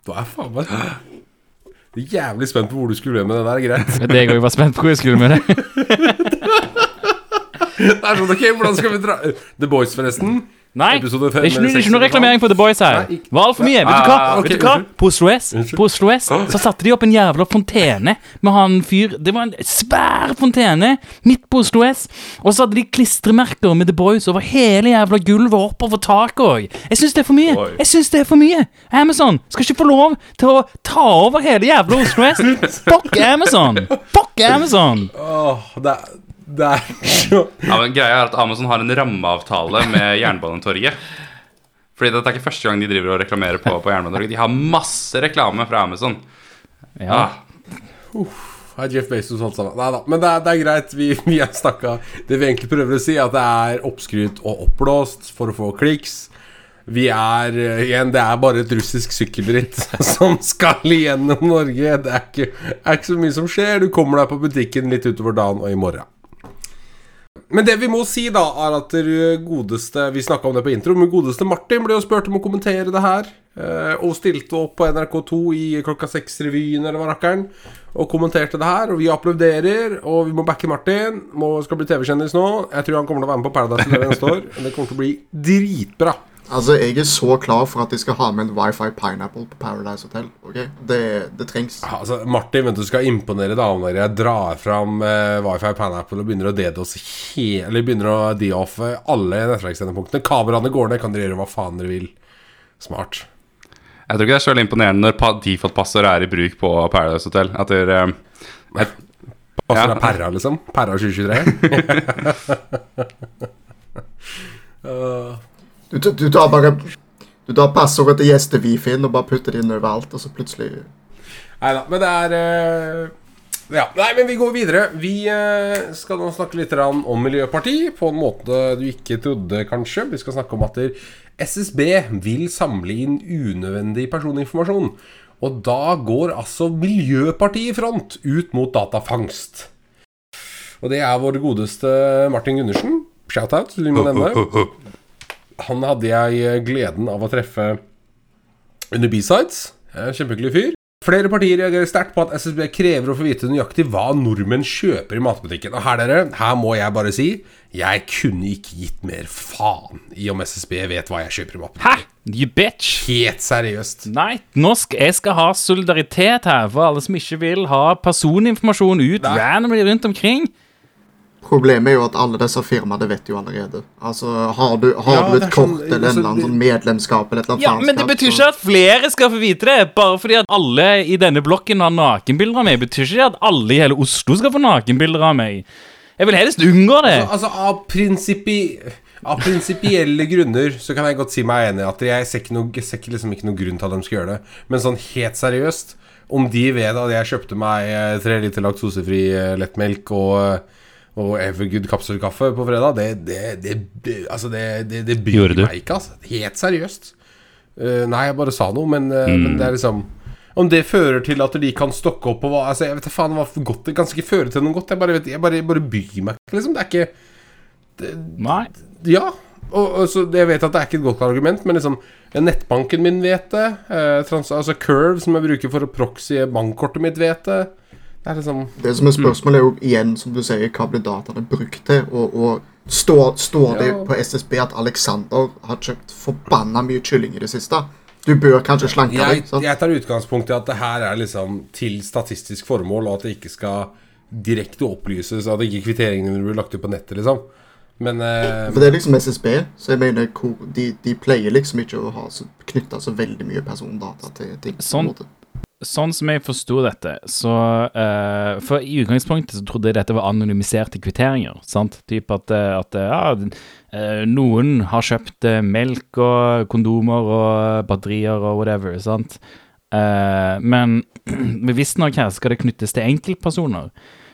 Da er faen meg jævlig spent på hvor du skulle med det der. Greit. Det jeg òg var spent på hvor jeg skulle med det. Det er sånn, ok, hvordan skal vi dra The Boys, forresten. Nei, det er ikke, noe- ikke noe reklamering for The Boys her. Nei, ikke- var altfor mye. Vet du hva? Ah, ok, Vet du hva? På Oslo S På Oslo S så satte de opp en jævla fontene med han fyr Det var en svær fontene midt på Oslo S. Og så hadde de klistremerker med The Boys over hele jævla gulvet og oppover taket òg. Jeg syns det er for mye. Jeg synes det er for mye. Amazon skal ikke få lov til å ta over hele jævla Oslo S. Fuck Amazon. Fuck Amazon. Åh, det er, det er så Ja, men greia er at Amazon har en rammeavtale med Jernbanetorget. Fordi dette er ikke første gang de driver og reklamerer på, på Jernbanetorget. De har masse reklame fra Amazon. Ja. Ah, Har Jeff Bezos holdt sammen? Nei da. Men det er, det er greit. Vi, vi er stakka. Det vi egentlig prøver å si, er at det er oppskrytt og oppblåst for å få kliks. Vi er eh, igjen Det er bare et russisk sykkelritt som skal igjennom Norge. Det er ikke, er ikke så mye som skjer. Du kommer deg på butikken litt utover dagen og i morgen. Men det vi må si, da, er at det godeste Vi snakka om det på intro, men godeste Martin ble jo spurt om å kommentere det her. eh, Og stilte opp på NRK2 i Klokka seks-revyen, eller hva rakkeren, og kommenterte det her. Og vi applauderer, og vi må backe Martin. Må, skal bli TV-kjendis nå. Jeg tror han kommer til å være med på Paradise Hotel neste år. Det kommer til å bli dritbra. Altså, jeg er så klar for at de skal ha med en Wifi Pineapple på Paradise Hotel. ok? Det, det trengs. Altså, Martin men du skal imponere damene når jeg drar fram eh, Wifi Pineapple og begynner å DDoS hele Eller begynner å de-offe alle nettverkssendepunktene. Kameraene går ned, kan dere gjøre hva faen dere vil. Smart. jeg tror ikke det er så veldig imponerende når pa- default-passordet er i bruk på Paradise Hotel. At dere eh, Ja. deg Perra, liksom? Perra 2023? uh, Du, du, du tar bare Du tar passordet til gjestevifien og bare putter det inn overalt, og så plutselig Nei da, men det er uh... Ja, nei, men vi går videre. Vi eh, skal nå snakke litt om Miljøparti på en måte du ikke trodde, kanskje. Vi skal snakke om at der SSB vil samle inn unødvendig personinformasjon. Og da går altså Miljøpartiet i front ut mot datafangst. Og det er vår godeste Martin Gundersen. Shout-out, vi nevne. Han hadde jeg gleden av å treffe under B-sides. Eh, Kjempehyggelig fyr. Flere partier reagerer sterkt på at SSB krever å få vite nøyaktig hva nordmenn kjøper i matbutikken. Og her, dere, her må jeg bare si jeg kunne ikke gitt mer faen i om SSB vet hva jeg kjøper i matbutikken. Hæ? You bitch. Helt seriøst. Nei, nå skal, jeg skal ha solidaritet her for alle som ikke vil ha personinformasjon ut Nei. randomly rundt omkring. Problemet er jo at alle disse firmaene vet jo allerede. Altså, Har du, har Ja, du et kort sånn- eller en altså, eller annen sånn medlemskap eller et eller annet Ja, Men det betyr så- ikke at flere skal få vite det. Bare fordi at alle i denne blokken har nakenbilder av meg, betyr ikke at alle i hele Oslo skal få nakenbilder av meg. Jeg vil helst unngå det. Altså, av prinsippi... Av prinsipielle grunner så kan jeg godt si meg enig i at jeg ser ikke, noe, jeg ser liksom ikke noe grunn til at de skal gjøre det. Men sånn helt seriøst, om de vet at jeg kjøpte meg eh, tre liter laktosefri eh, lettmelk og, og Evergood kapselkaffe på fredag, det, det, det, det Altså, det, det, det bryr meg ikke, altså. Helt seriøst. Uh, nei, jeg bare sa noe, men, eh, men det er liksom Om det fører til at de kan stokke opp og hva Altså, jeg vet da faen hva godt Det kan ikke føre til noe godt. Jeg bare, vet, jeg bare, jeg bare bryr meg ikke, liksom. Det er ikke Nei. ja, og, og så jeg vet at det er ikke et godt argument, men liksom Nettbanken min vet det. Eh, trans, altså Curve, som jeg bruker for å proxye bankkortet mitt, vet det. Det er liksom Det som er spørsmålet, er jo igjen, som du sier, hva blir dataene brukt til? Og, og står, står det på SSB at Alexander har kjøpt forbanna mye kylling i det siste? Du bør kanskje slanke deg. sant? jeg tar utgangspunkt i at det her er liksom til statistisk formål, og at det ikke skal direkte opplyses, at ikke kvitteringene blir lagt ut på nettet, liksom. Men eh, For det er liksom SSB, så jeg mener de, de pleier liksom ikke å ha så, knytta så veldig mye persondata til ting. på en Sånn. Sånn som jeg forsto dette, så uh, For i utgangspunktet så trodde jeg dette var anonymiserte kvitteringer. sant? Typ at, eh, at ja, eh, noen har kjøpt melk og kondomer og batterier og whatever, sant? Uh, men visstnok her skal det knyttes til enkeltpersoner.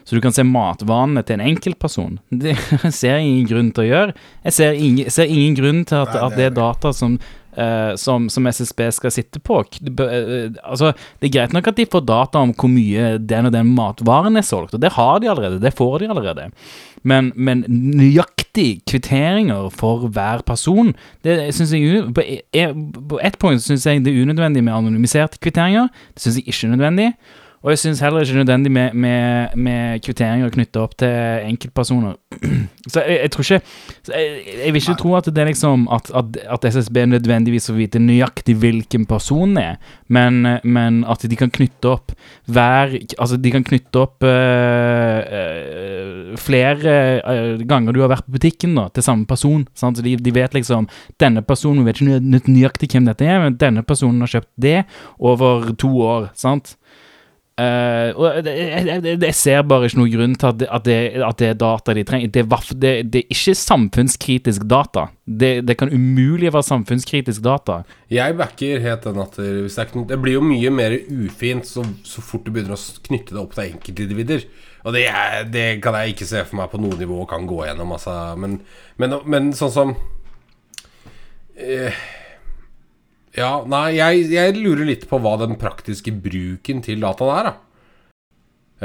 Så du kan se matvanene til en enkeltperson. Det ser jeg ingen grunn til å gjøre. Jeg ser ingen, ser ingen grunn til at, Nei, at det er data som, eh, som, som SSB skal sitte på. Eh, altså, det er greit nok at de får data om hvor mye den og den matvaren er solgt, og det har de allerede. Det får de allerede. Men, men nøyaktig kvitteringer for hver person det synes jeg, på e- På ett punkt syns jeg det er unødvendig med anonymiserte kvitteringer. Det syns jeg ikke er nødvendig. Og jeg syns heller ikke nødvendig med, med, med kvitteringer knytta opp til enkeltpersoner. Så jeg, jeg tror ikke jeg, jeg vil ikke tro at det er liksom at, at, at SSB nødvendigvis får vite nøyaktig hvilken person det er, men, men at de kan knytte opp hver Altså, de kan knytte opp øh, øh, flere øh, ganger du har vært på butikken da, til samme person. Sant? Så de, de vet liksom Denne personen vi vet ikke nøyaktig hvem dette er, men denne personen har kjøpt det over to år. sant? Eh, og det- jeg, jeg, ser bare ikke noen grunn til at det, at det, at det er data de trenger. Det er, det, er ikke samfunnskritisk data. Det, kan umulig være samfunnskritisk data. Jeg backer helt den at det, blir jo mye mer ufint så, så fort du begynner å knytte det opp til enkeltindivider. Og er, det kan jeg ikke se for meg på noe nivå kan gå gjennom. Altså. Men, men, men sånn som eh, Ja, nei, jeg, jeg lurer litt på hva den praktiske bruken til dataen er, da.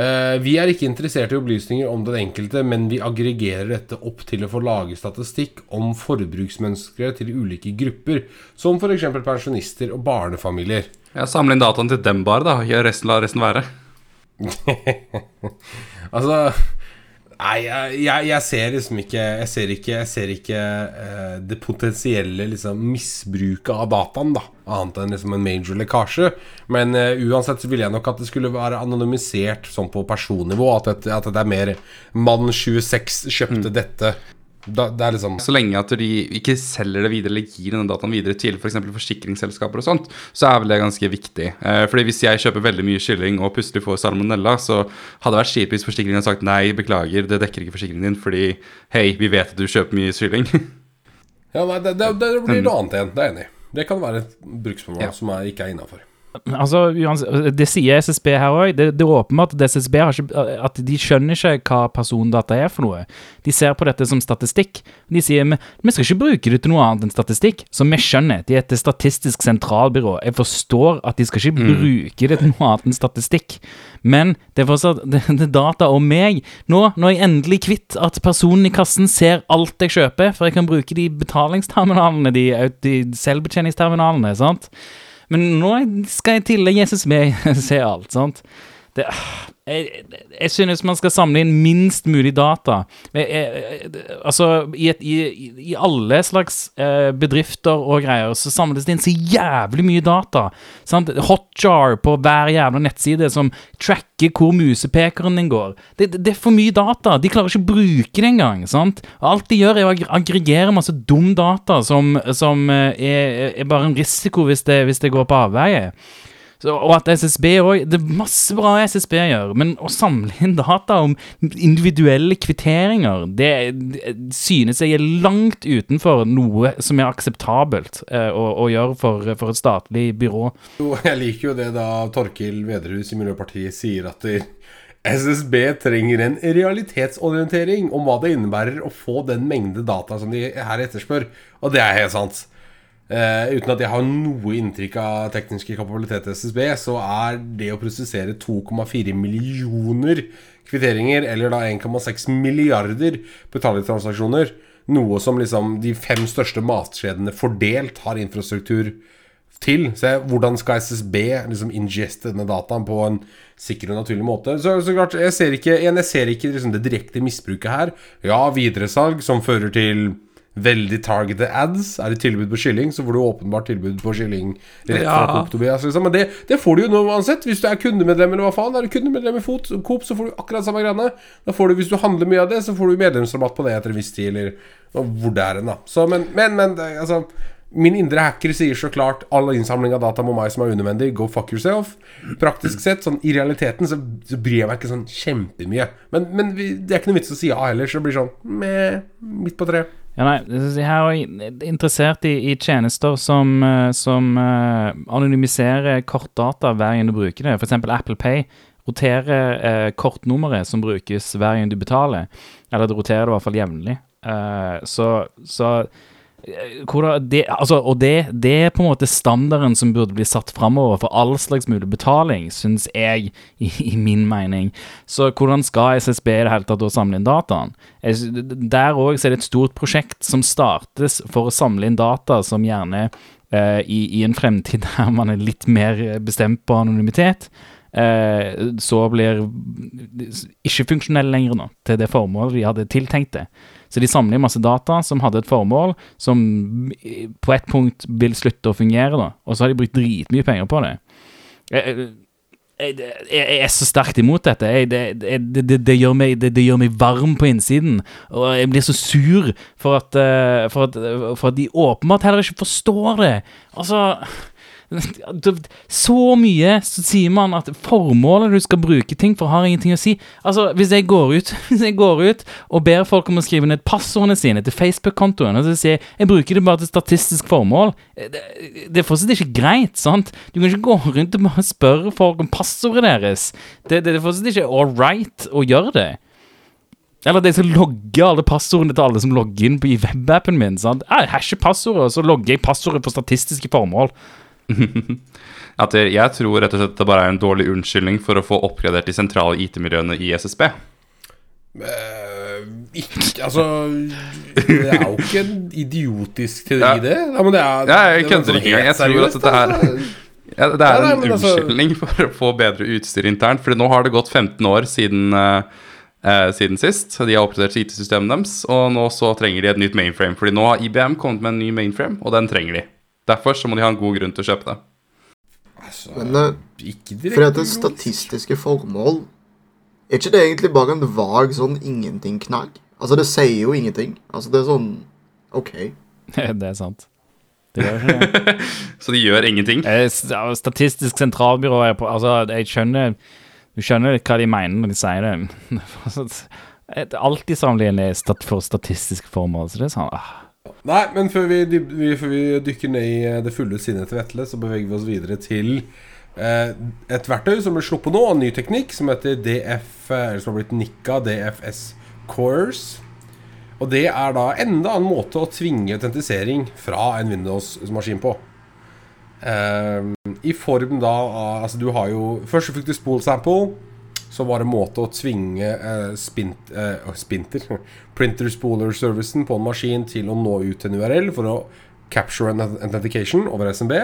Eh, vi er ikke interessert i opplysninger om den enkelte, men vi aggregerer dette opp til å få lage statistikk om forbruksmønstre til ulike grupper, som f.eks. pensjonister og barnefamilier. Ja, Samle inn dataen til dem bare, da. Gjør resten, la resten være. Altså Nei, jeg, jeg, jeg ser liksom ikke Jeg ser ikke, jeg ser ikke uh, det potensielle liksom, misbruket av dataen, da. Annet enn liksom en major lekkasje. Men uh, uansett så ville jeg nok at det skulle være anonymisert sånn på personnivå. At, at det er mer mann 26 kjøpte dette. Da, liksom Så lenge at de ikke selger det videre eller gir denne dataen videre til f.eks. For forsikringsselskaper og sånt, så er vel det ganske viktig. Eh, fordi hvis jeg kjøper veldig mye kylling og plutselig får salmonella, så hadde det vært kjipt hvis forsikringen hadde sagt nei, beklager, det dekker ikke forsikringen din fordi hei, vi vet at du kjøper mye kylling. Ja, nei, det, det, det blir noe annet igjen. Det er jeg enig i. Det kan være et bruksformål Ja. som er, ikke er innafor. Altså, Det sier SSB her òg. Det, det er åpenbart at SSB har ikke, at de skjønner ikke hva persondata er for noe. De ser på dette som statistikk. De sier vi, skal ikke bruke det til noe annet enn statistikk. Som vi skjønner. De er et statistisk sentralbyrå. Jeg forstår at de skal ikke bruke det til noe annet enn statistikk. Men det er fortsatt det, det data om meg. Nå når jeg endelig kvitt at personen i kassen ser alt jeg kjøper, for jeg kan bruke de betalingsterminalene, de, de selvbetjeningsterminalene, sant. Men nå skal jeg til Jesus med se alt, sant. Det, jeg, jeg synes man skal samle inn minst mulig data. Jeg, jeg, altså, i, et, i, i alle slags eh, bedrifter og greier så samles det inn så jævlig mye data. Sant? Hotjar på hver jævla nettside som tracker hvor musepekeren din går. Det, det, det er for mye data. De klarer ikke å bruke det engang. sant? Alt de gjør, er å ag- aggregere masse dum data som, som eh, er, er bare en risiko hvis det, hvis det går på avveie. Så, og at SSB òg Det er masse bra SSB gjør, men å samle inn data om individuelle kvitteringer, det, det synes jeg er langt utenfor noe som er akseptabelt eh, å, å gjøre for, for et statlig byrå. Jeg liker jo det da Torkil Vederhus i Miljøpartiet sier at det, SSB trenger en realitetsorientering om hva det innebærer å få den mengde data som de her etterspør. Og det er helt sant. Eh, uten at jeg har noe inntrykk av tekniske kapabiliteter i SSB, så er det å prosessere 2,4 millioner kvitteringer, eller da 1,6 milliarder betalingstransaksjoner, noe som liksom de fem største matkjedene fordelt har infrastruktur til. Jeg, hvordan skal SSB liksom ingeste denne dataen på en sikker og naturlig måte? Så, så klart, jeg ser ikke, jeg ser ikke liksom det direkte misbruket her. Ja, videresalg som fører til veldig targeted ads. Er det tilbud på kylling, så får du åpenbart tilbud på kylling rett fra Ja. Coop Tobias. Liksom. Men det, det får du jo nå uansett. Hvis du er kundemedlem eller hva faen, er du kundemedlem i Fot, Coop, så får du akkurat samme greiene. Da får du, Hvis du handler mye av det, så får du medlemsrabatt på det etter en viss tid, eller hvor det er hen, da. Så, men, men, men altså Min indre hacker sier så klart all innsamling av data må meg som er unødvendig, go fuck yourself. Praktisk sett, sånn i realiteten, så, så bryr jeg meg ikke sånn kjempemye. Men, men vi, det er ikke noe vits å si ja heller, så det blir sånn med, midt på treet. Ja, nei, jeg er interessert i, i tjenester som, eh, som uh, anonymiserer kortdata hver gang du bruker det. F.eks. Apple Pay roterer uh, kortnummeret som brukes hver gang du betaler. Eller det roterer det i hvert fall jevnlig. Uh, så, så det, altså, og det, det er på en måte standarden som burde bli satt framover for all slags mulig betaling, syns jeg, i, i min mening. Så hvordan skal SSB i det hele tatt samle inn dataen? Der òg er det et stort prosjekt som startes for å samle inn data som gjerne eh, i, i en fremtid der man er litt mer bestemt på anonymitet, eh, så blir ikke funksjonell lenger nå, til det formålet de hadde tiltenkt det. Så de samler masse data som hadde et formål, som på et punkt vil slutte å fungere, da. Og så har de brukt dritmye penger på det. Jeg, jeg, jeg er så sterkt imot dette. Jeg, det, det, det, det, gjør meg, det, gjør meg varm på innsiden. Og jeg blir så sur for at, eh, for at, for at de åpenbart heller ikke forstår det. Altså så mye så sier man at formålet du skal bruke ting for, har ingenting å si. Altså, hvis jeg går ut, hvis jeg går ut og ber folk om å skrive ned passordene sine til Facebook-kontoen, og så sier jeg jeg bruker det bare til statistisk formål, det, det er fortsatt ikke greit, sant? Du kan ikke gå rundt og bare spørre folk om passordet deres. Det, det, det er fortsatt ikke all right å gjøre det. Eller de skal logge alle passordene til alle som logger inn på i webappen min. sant? Jeg hasher passordet, og så logger jeg passordet for statistiske formål. At jeg, tror rett og slett det bare er en dårlig unnskyldning for å få oppgradert de sentrale IT-miljøene i SSB. Uh, ikke Altså Det er jo ikke en idiotisk teori, det. Ja, men det er, Ja, jeg er kødder ikke engang. Jeg tror at dette her altså. ja, Det Ja, er nei, en men altså- unnskyldning for å få bedre utstyr internt. For nå har det gått 15 år siden, eh, eh, siden sist. De har oppdatert IT-systemet deres, og nå så trenger de et nytt mainframe. Fordi nå har IBM kommet med en ny mainframe, og den trenger de. Derfor så må de ha en god grunn til å kjøpe det. Altså, Men for ikke fordi at det statistiske formål Er ikke det egentlig bare en vag sånn ingenting-knagg? Altså, det sier jo ingenting. Altså, det er sånn OK. Det er sant. Det gjør ikke det. Så de gjør ingenting. Eh, Statistisk sentralbyrå er på Altså, jeg skjønner Du skjønner hva de mener når de sier det. Et- Alt de samler er for statistisk formål, så det er sånn ah. Nei, men før vi, vi, før vi dykker ned i eh, det fulle sinnet til Vetle, så beveger vi oss videre til eh, et verktøy som ble sluppet nå, en ny teknikk, som heter DF eh, Eller som har blitt nikka DFS Cores. Og det er da enda en måte å tvinge autentisering fra en Windows-maskin på. Eh, I form da av Altså, du har jo Først fikk du spool sample. Så var det en måte å tvinge eh, spint, eh, spinter Printer spooler-servicen på en maskin til å nå ut til en URL for å capture an authentication over SMB.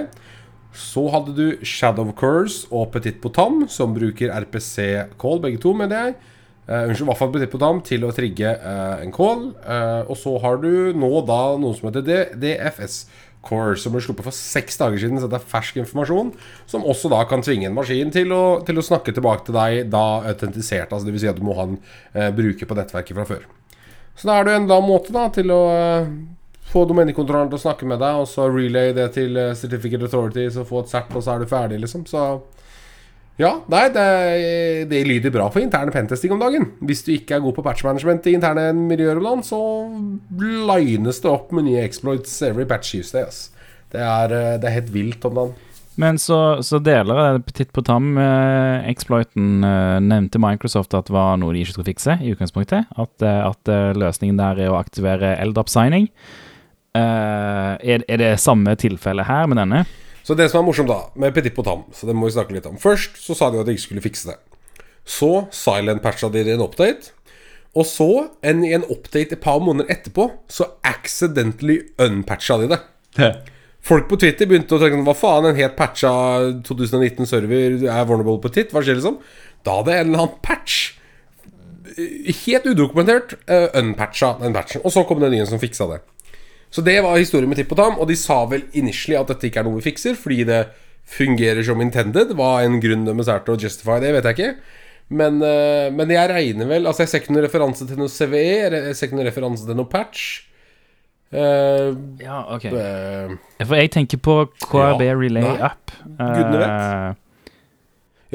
Så hadde du Shadow Curse og Petit Potam, som bruker RPC-call, begge to, mener jeg. Eh, unnskyld, i hvert fall Petit Potam, til å trigge eh, en call. Eh, og så har du nå da noe som heter DFS Core, som ble sluppet for seks dager siden, så det er fersk informasjon. Som også da kan tvinge en maskin til å, til å snakke tilbake til deg da autentisert. Altså Dvs. Si at du må ha en eh, bruker på nettverket fra før. Så da er det en da måte da til å eh, få domenekontrolleren til å snakke med deg, og så relay det til eh, Certificate Authority, så få et cert, og så er du ferdig, liksom. Så ja, nei, det, det lyder bra for interne pentesting om dagen. Hvis du ikke er god på patchmanagement i interne miljøer om så lines det opp med nye exploits every patch Tuesday. Yes. Det er, eh, det er helt vilt om dagen. Men så, så deler av Petit Potam-exploiten eh, nevnte Microsoft at var noe de ikke skulle fikse i utgangspunktet. At, eh, at eh, løsningen der er å aktivere LDAP-signing. Eh, er, er det samme tilfelle her med denne? Så det som er morsomt da, med Petit Potam, så det må vi snakke litt om. Først så sa de at de ikke skulle fikse det. Så silent-patcha de i en update. Og så, en, i en update et par måneder etterpå, så accidentally unpatcha de det. Folk på Twitter begynte å tenke Hva faen, en helt patcha 2019-server er vulnerable på titt? Hva skjer liksom? Da hadde en eller annen patch eh, Helt udokumentert uh, unpatcha den patchen. Og så kom det nye som fiksa det. Så det var historien med Tipp og Tam, og de sa vel initially at dette ikke er noe vi fikser, fordi det fungerer som intended. Hva en grunn er til å justify det, vet jeg ikke. Men, eh, men jeg regner vel Altså, jeg ser ikke noen referanse til noe CVE, jeg ser ikke noen referanse til noe patch. Uh, Ja, ok. Uh, For jeg tenker på KRB Ja, Relay nei. Up. Gudene vet.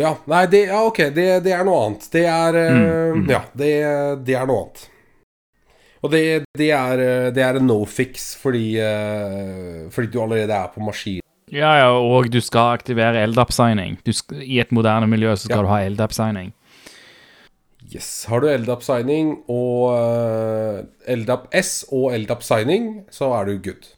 ja, nei, det, ja, ok, det, det er noe annet. Det er eh, Mm, mm. Ja, det, det er noe annet. Og det, det, er, det er en no fix fordi, eh, fordi du allerede er på maskin. ja, ja, og du skal aktivere LDAP-signing. I et moderne miljø så skal Ja. du ha LDAP-signing. Yes. Har du LDAP signing og eh, LDAP S og LDAP signing, så er du good.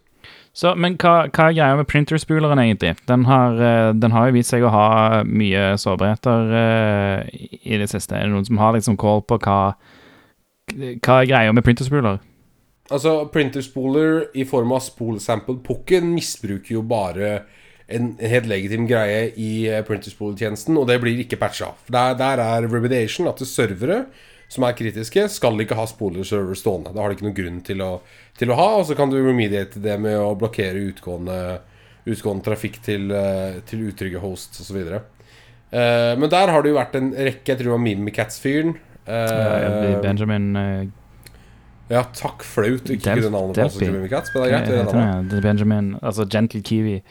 Så, men hva, hva er greia med printerspuleren, egentlig? Den har, eh, den har jo vist seg å ha mye sårbarheter uh, i- det siste. Er det noen som har liksom call på hva Hva er greia med printerspoler? Altså, printerspoler i form av spolsample pukken misbruker jo bare en, helt legitim greie i uh, printerspoletjenesten, og det blir ikke patcha. Der, der er remediation at servere som er kritiske, skal ikke ha spoler-server stående. Da har de ikke noen grunn til å, til å ha, og så kan du remediate det med å blokkere utgående, utgående trafikk til, uh, til utrygge hosts osv. Uh, men der har det jo vært en rekke, jeg tror det var Mimikats-fyren. Eh, Benjamin eh, Ja, takk flaut. Ikke kunne navnet på Jimmy men det er greit. det det? Det er Benjamin Altså Gentle Kiwi.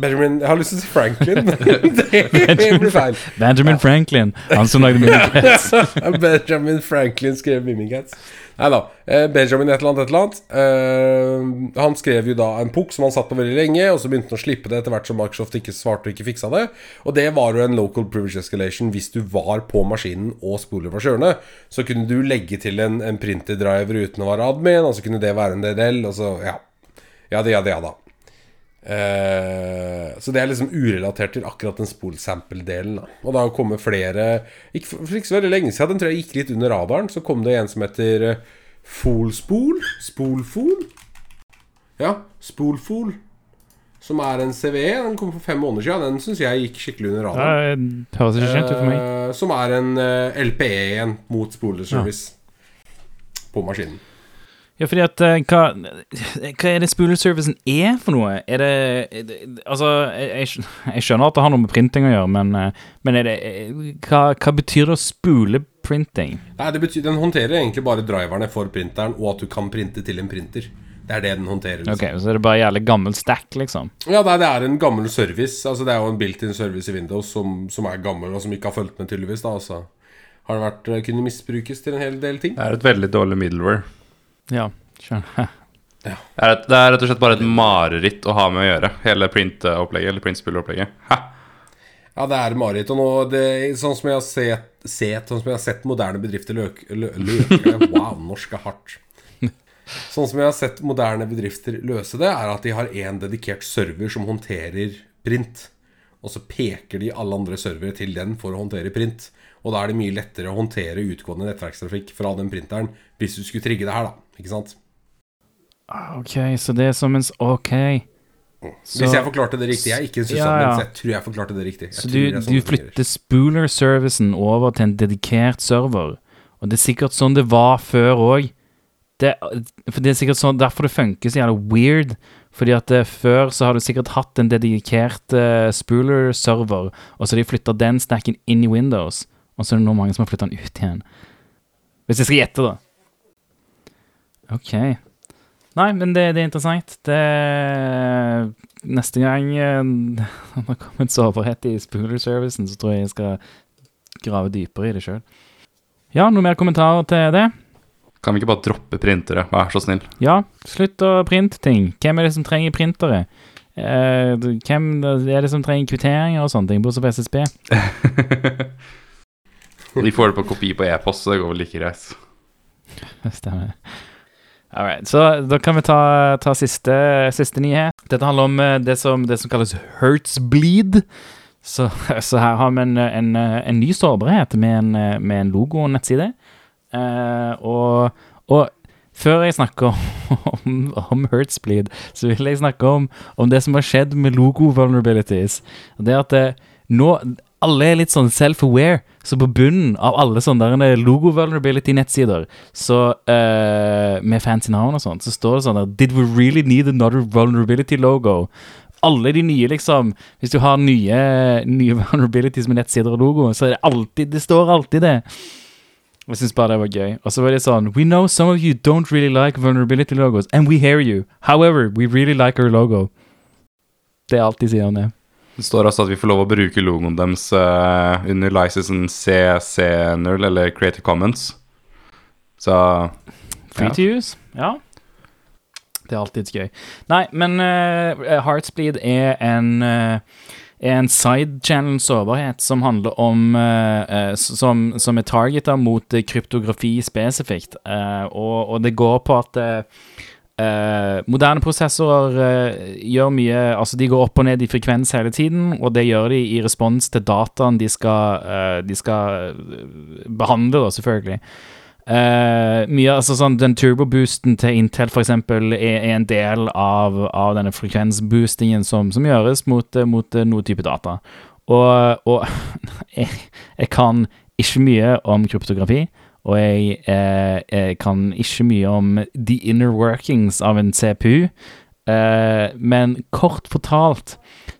Benjamin Jeg har lyst til å si Franklin, det blir feil. Benjamin Franklin, han som lagde Mimikats. Benjamin Franklin skrev Mimikats. Nei da. eh, Benjamin et eller annet, et eller annet. Eh, han skrev jo da en pukk som han satt på veldig lenge, og så begynte han å slippe det etter hvert som Microsoft ikke svarte og ikke fiksa det. Og det var jo en local privilege escalation hvis du var på maskinen og spoler var kjørende. Så kunne du legge til en, en printerdriver uten å være admin, og så kunne det være en DDL, og så ja. Ja det, ja det, ja da. Eh, så det er liksom urelatert til akkurat den spolsample-delen. Og det har kommet flere ikke for, ikke så veldig lenge siden, den tror jeg gikk litt under radaren, så kom det en som heter eh, Folspol. Spolfol. Ja, Spolfol. Som er en CVE. Den kom for fem måneder siden. Den syns jeg gikk skikkelig under radaren. Det høres ikke kjent ut for meg. Eh, som er en LPE igjen mot spoler service på maskinen. Ja, fordi at uh, hva, hva er det spooler-servicen er for noe? Er det, er det Altså, jeg, jeg skjønner at det har noe med printing å gjøre, men, uh, men er det eh, hva, hva betyr det å spule printing? Nei, det betyr, Den håndterer egentlig bare driverne for printeren, og at du kan printe til en printer. Det er det den håndterer. Liksom. Ok, Så er det bare jævlig gammel stack, liksom? Ja, det er, det er en gammel service. Altså Det er jo en built-in service i Windows som, som er gammel, og som ikke har fulgt med, tydeligvis. da Altså Har det vært, kunne misbrukes til en hel del ting. Det er et veldig dårlig middleware. Ja, skjønner. Det er, det er rett og slett bare et mareritt å ha med å gjøre, hele print-opplegget. Eller printspillopplegget. Ja, det er mareritt. Og nå, det, sånn som jeg har sett, set, Sånn som jeg har sett moderne bedrifter løk, lø, løke Wow, norsk er hardt. Sånn som jeg har sett moderne bedrifter løse det, er at de har én dedikert server som håndterer print. Og så peker de alle andre servere til den for å håndtere print. Og da er det mye lettere å håndtere utgående nettverkstrafikk fra den printeren hvis du skulle trigge det her, da. Ikke sant? Ok, så det er som en Ok. Så, Hvis jeg forklarte det riktig. Jeg er ikke en Ja, ja. men jeg tror jeg forklarte det riktig. Jeg så du, sånn du flytter spooler-servicen over til en dedikert server, og det er sikkert sånn det var før òg. Det, for det er sikkert sånn derfor det funker så jævlig weird. Fordi at eh, før så har du sikkert hatt en dedikert uh, spooler-server, og så har de flytta den stacken inn i Windows, og så er det nå mange som har flytta den ut igjen. Hvis jeg skal gjette, da. Ok. Nei, men det, det er interessant. Det Neste gang eh, det har kommet sårbarhet i spooler-servicen, så tror jeg jeg skal grave dypere i det sjøl. Ja, noe mer kommentarer til det? Kan vi ikke bare droppe printere, vær så snill? Ja, slutt å printe ting. Hvem er det som trenger printere? Eh, hvem er det som trenger kvitteringer og sånne ting, bortsett fra SSB? De får det på kopi på e-post, så det går vel like greit. Stemmer. All right, så da kan vi ta, ta siste, siste nyhet. Dette handler om eh, det som, det som kalles Hertzbleed. Så, så her har vi en, en, en ny sårbarhet med en, med en logo og nettside. Uh, og, og før jeg snakker om, om Hertzbleed, så vil jeg snakke om, om det som har skjedd med logo-vulnerabilities. Det at det, nå alle er litt sånn self-aware, så på bunnen av alle sånne der logo-vulnerability-nettsider, så uh, med fancy navn og sånt, så står det sånn der Did we really need another vulnerability logo? Alle de nye, liksom Hvis du har nye, nye vulnerabilities med nettsider og logo, så er det alltid Det står alltid det. Jeg syns bare det var gøy. Og så var det sånn We know some of you don't really like vulnerability logos, and we hear you. However, we really like our logo. Det er alt de sier om det. Det står også at vi får lov å bruke logoen deres uh, under licensen CC0, eller Creative Commons. Så Free Ja. to use. Ja. Det er alltids gøy. Nei, men uh, Heartsbleed er en uh, er en side-channel sårbarhet som handler om eh, eh, som, som er targeta mot eh, kryptografi spesifikt. Uh, og, og det går på at eh, eh, moderne prosessorer eh, gjør mye Altså, de går opp og ned i frekvens hele tiden, og det gjør de i respons til dataen de skal, eh, de skal eh, behandle, da, selvfølgelig. Eh, mye, altså sånn Den turboboosten til Intel eksempel er, er en del av, av denne frekvensboostingen som, som gjøres mot, eh, mot noe type data. Og, og jeg, jeg kan ikke mye om kryptografi, og jeg, eh, jeg kan ikke mye om the inner workings av en CPU. Eh, men kort fortalt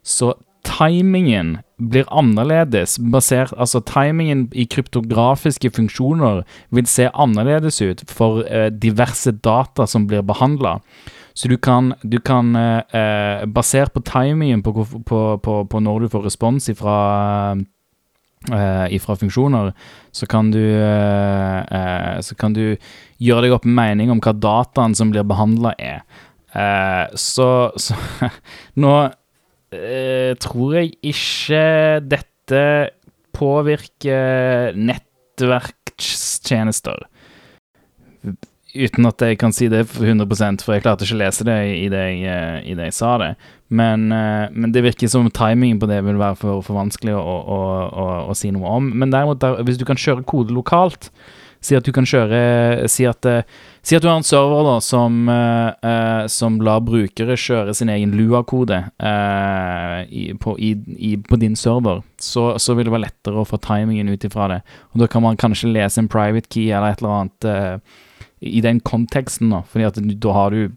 så timingen blir annerledes basert Altså, timingen i kryptografiske funksjoner vil se annerledes ut for eh, diverse data som blir behandla. Så du kan, du kan eh, eh, Basert på timingen på, på, på, på når du får respons ifra eh, ifra funksjoner, så kan du eh, eh, Så kan du gjøre deg opp en mening om hva dataen som blir behandla, er. Eh, så, så nå eh, tror jeg ikke dette påvirker nettverkstjenester. Uten at jeg kan si det for 100 for jeg klarte ikke å lese det i det jeg, eh, i det jeg sa det. Men, eh, men det virker som timingen på det vil være for, for vanskelig å, å, å, å si noe om. Men derimot, der, hvis du kan kjøre kode lokalt Si at du kan kjøre Si at, eh, si at du har en server da som, som lar brukere kjøre sin egen Lua-kode eh, på, på din server. Så, så vil det være lettere å få timingen ut ifra det. Og da kan man kanskje lese en private key eller et eller annet i den konteksten, da. Fordi at da har du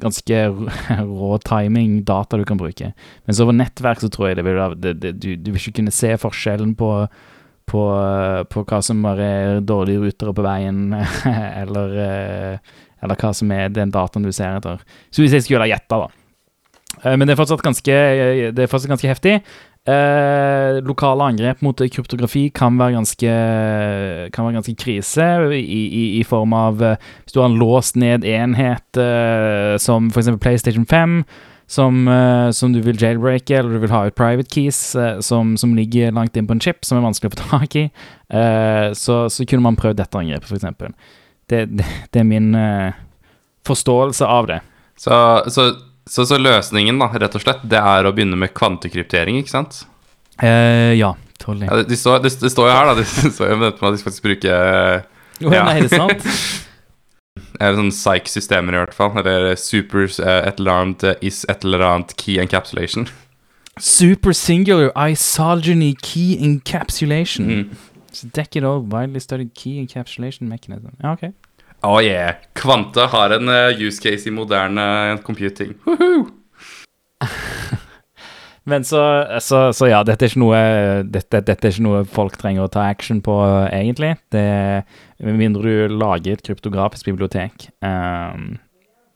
ganske rå timing, data du kan bruke. Mens over nettverk så tror jeg det vil det, du, vil ikke kunne se forskjellen på på, på hva som bare er dårlige rutere på veien, eller, eh, eller hva som er den dataen du ser etter. Så hvis jeg skulle gjette, da. Eh, Men det er fortsatt ganske, det er fortsatt ganske heftig. Eh, lokale angrep mot kryptografi kan være ganske, kan være ganske krise, i, i, i form av eh, Hvis du har en låst ned enhet eh, som f.eks. PlayStation 5, som, eh, som du vil jailbreake, eller du vil ha ut private keys eh, som, som ligger langt inn på en chip, som er vanskelig å få tak i, eh, så, så kunne man prøvd dette angrepet, f.eks. Det, det, det er min eh, forståelse av det. Så, så, så, så løsningen, da, rett og slett, det er å begynne med kvantekryptering, ikke sant? Eh, ja, totally. Ja, det, de står, det, det står jo her, da. Det står jo med at de faktisk bruker eh, Å, ja. Nei, er det sant? Eller sånn psych-systemer, i hvert fall. Eller super uh, et eller annet eh, is et eller annet key encapsulation. Super singular isogeny key encapsulation. Mm. So old widely studied key encapsulation mechanism. Ja, ok. Oh yeah. Kvante har en uh, use case i moderne computing. Men så, så, så ja, dette er, ikke noe, dette, dette er ikke noe folk trenger å ta action på, egentlig. Det, med mindre du lager et kryptografisk bibliotek, um,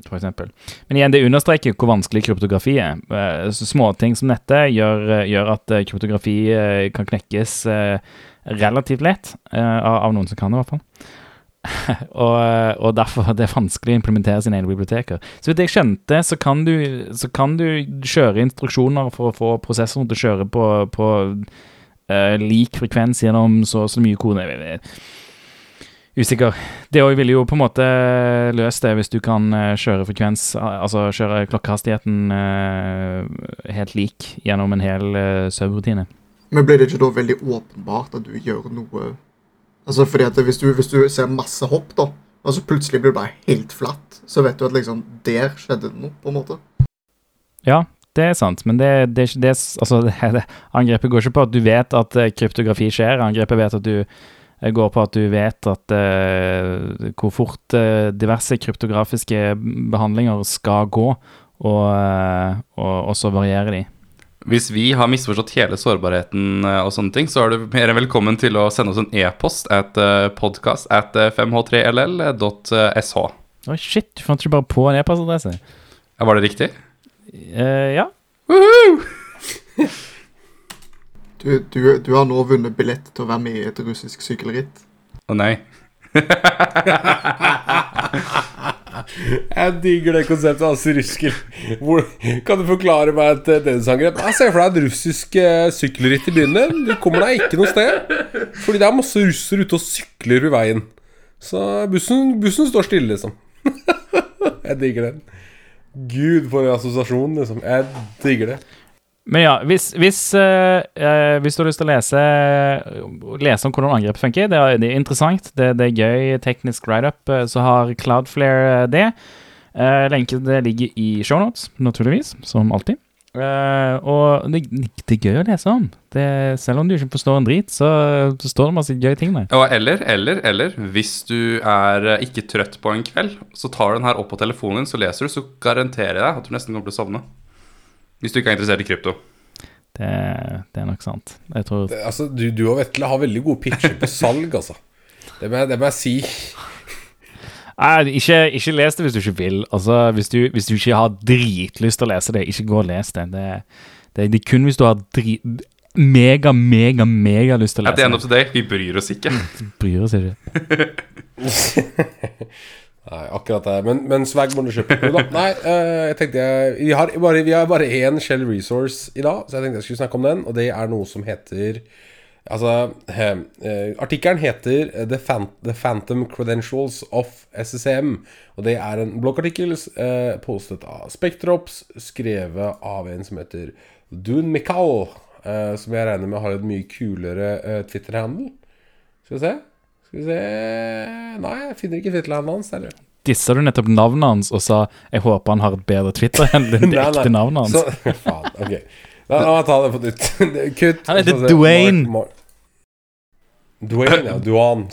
for eksempel. Men igjen, det understreker hvor vanskelig kryptografi er. Uh, småting som dette gjør, gjør at eh, kryptografi eh, kan knekkes uh, relativt lett, uh, av, av noen som kan det, i hvert fall. og, og derfor er det vanskelig å implementere sine egne biblioteker. Så vidt jeg skjønte, så kan du, så kan du kjøre instruksjoner for å få prosessoren til å kjøre på, på uh, lik frekvens gjennom så og så mye kode. Er Usikker. Det òg ville jo på en måte løst det hvis du kan eh, kjøre frekvens, altså kjøre klokkehastigheten uh, helt lik gjennom en hel uh, subroutine. Men blir det ikke da veldig åpenbart at du gjør noe Altså fordi at hvis du, hvis du ser masse hopp, da, og så plutselig blir det bare helt flatt, så vet du at liksom Der skjedde det noe, på en måte. Ja, det er sant, men det, det det Altså, det, angrepet går ikke på at du vet at eh, kryptografi skjer. Angrepet vet at du eh, går på at du vet at uh, hvor fort uh, diverse kryptografiske behandlinger skal gå, og, uh, og, og så varierer de. Hvis vi har misforstått hele sårbarheten eh, og sånne ting, så er du mer enn velkommen til å sende oss en e-post at uh, podcast at 5h3ll.sh. Oi, shit, du fant ikke bare på en e-postadresse. Ja, Var det riktig? Uh, ja. Du, du, du har nå vunnet billett til å være med i et russisk sykkelritt. Å nei. Jeg digger det konseptet. Altså, rusker. Hvor, kan du forklare meg et DDoS-angrep? Jeg ser for deg et russisk uh, sykkelritt i byen. Du kommer deg ikke noe sted. Fordi det er masse russere ute og sykler i veien. Så bussen, bussen står stille, liksom. Jeg digger den. Gud, for en assosiasjon, liksom. Jeg digger det. Men ja, hvis, hvis, eh, eh, hvis du har lyst til å lese, lese om hvordan angrep funker, det er, det er interessant, det, det er gøy teknisk write-up, eh, så har Cloudflare eh, det. Eh, lenken ligger i shownotes, naturligvis, som alltid. Eh, og det, det er gøy å lese om. Selv om du ikke forstår en drit, så, så står det masse gøye ting der. Og eller, eller, eller, hvis du er ikke trøtt på en kveld, så tar du den her opp på telefonen din, så leser du, så garanterer jeg deg at du nesten kommer til å sovne. Hvis du ikke er interessert i krypto. Det, det er nok sant. Jeg tror det altså, du, du og Vetle har veldig gode pitcher på salg, altså. Det må, jeg- det må jeg si. Nei, ikke, ikke les det hvis du ikke vil. Altså, hvis du, hvis du ikke har dritlyst til å lese det, ikke gå og les det. Det, det, det er kun hvis du har drit, mega, mega, mega lyst til å lese At the end of the day, vi bryr oss ikke. Vi Bryr oss ikke. Nei, akkurat det. Men, men swag må du kjøpe. Jo da. Nei, eh, jeg tenkte jeg Vi har bare, vi har bare én Shell Resource i dag, så jeg tenkte jeg skulle snakke om den. Og det er noe som heter Altså, eh, artikkelen heter The, Fan The Phantom Credentials of SSM. Og det er en bloggartikkel eh, postet av Spektrops, skrevet av en som heter Dun Mikal. Eh, som jeg regner med har et mye kulere eh, Twitter-handle. Skal vi se. Skal vi se Nei, jeg finner ikke Twitter-handelen hans. Eller? Dissa du nettopp navnet hans og sa 'jeg håper han har et bedre Twitter enn det ekte navnet hans'? Så, faen, ok La meg ta det på nytt. Kutt. Han heter. Dwayne. Mark- Mark- Dwayne, ja. Duan.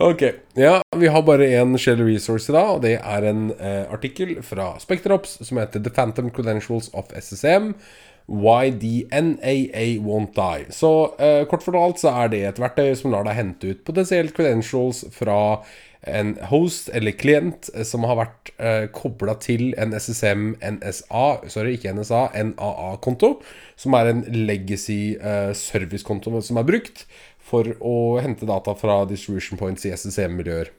Ok. Ja, vi har bare én Shell Resource i dag, og det er en eh, artikkel fra Spekterops som heter The Phantom Credentials of SSM. Why the NAA won't die. Så eh, kort fortalt så er det et verktøy som lar deg hente ut potensielt credentials fra en host eller klient eh, som har vært eh, kobla til en SSM NSA, sorry, ikke NSA, NAA-konto, som er en legacy eh, servicekonto som er brukt for å hente data fra distribution points i SSM-miljøer.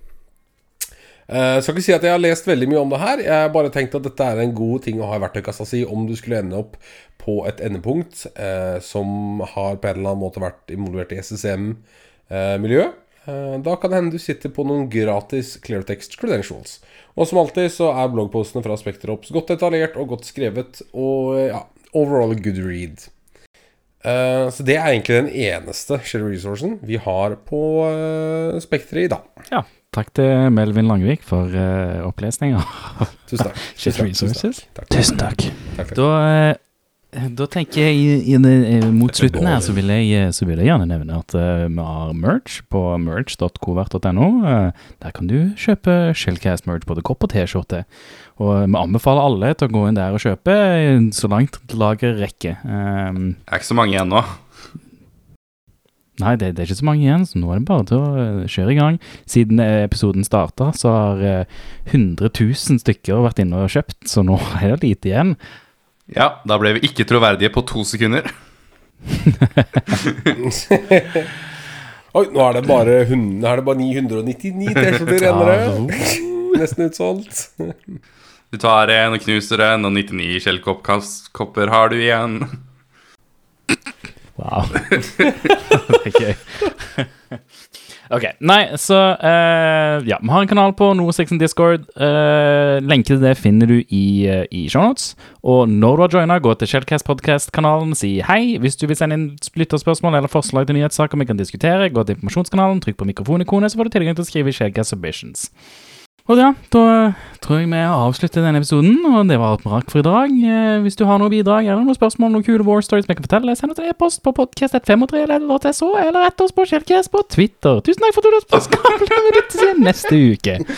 Eh, skal ikke si at jeg har lest veldig mye om det her. Jeg har bare tenkt at dette er en god ting å ha i verktøykassa si om du skulle ende opp på et endepunkt eh, som har på en eller annen måte vært involvert i SSM-miljøet. Eh, da kan det hende du sitter på noen gratis cleartext credentials. Og som alltid så er bloggpostene fra Spekterops godt detaljert og godt skrevet, og eh, ja, overall good read. Eh, så det er egentlig den eneste shell resourcen vi har på uh, Spekteret i dag. Ja. Takk til Melvin Langvik for uh, opplesninga. Tusen takk. Tusen takk, tusen Resources. takk. Tusen takk. Takk. Da, eh, da tenker jeg i, i eh, mot slutten her, så vil jeg, eh, så vil jeg gjerne nevne at uh, vi har merch på merch.covert.no. Uh, der kan du kjøpe Shellcast-merch, både kopp og T-skjorte. Og vi anbefaler alle til å gå inn der og kjøpe så langt lageret rekker. Um, Det er ikke så mange igjen nå. Nei, det, det er ikke så mange igjen, så nå er det bare til å kjøre i gang. Siden episoden starta, så har eh, 100 000 stykker vært inne og kjøpt, så nå er det lite igjen. Ja, da ble vi ikke troverdige på to sekunder. Oi, nå er det bare, hun- nå er det bare 999 T-skjorter igjen. dere. Nesten utsolgt. Du tar en og knuser en, og 99 skjellkopper har du igjen. Wow. det er gøy. Ok, nei, så uh, Ja, vi har en kanal på NoSexen Discord. Uh, lenke til det finner du i, uh, i shownotes. Og når du har joina, gå til Shellcast Podcast-kanalen, si hei. Hvis du vil sende inn lytterspørsmål eller forslag til nyhetssaker vi kan diskutere, gå til informasjonskanalen, trykk på mikrofonikonet, så får du tilgang til å skrive Shellcast Submissions. Og ja, da tror jeg vi avslutter denne episoden, og det var alt vi rakk for i dag. Eh, hvis du har noe bidrag eller noen spørsmål, noen kule war stories vi kan fortelle, send oss en e-post på podcast.503 eller så, eller rett oss på Kjellkes på Twitter. Tusen takk for at du hørte på. Skal vi lyttes igjen neste uke.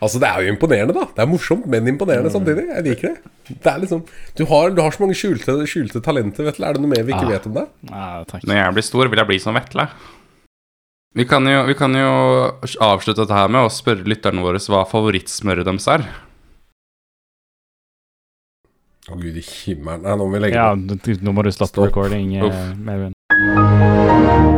Altså, det er jo imponerende, da. Det er morsomt, men imponerende samtidig. Jeg liker det. Det er liksom Du har, du har så mange skjulte, skjulte talenter, Vetle. Er det noe mer vi ikke Ah. vet om deg? Ah. Når jeg blir stor, vil jeg bli som Vetle. Vi kan, jo, vi kan jo avslutte dette her med å spørre lytterne våre hva favorittsmøret deres er. Å gud i himmelen. Nei, nå må vi legge Ja, på. Ja, nå må du stoppe Stopp. recording, eh. Melvin.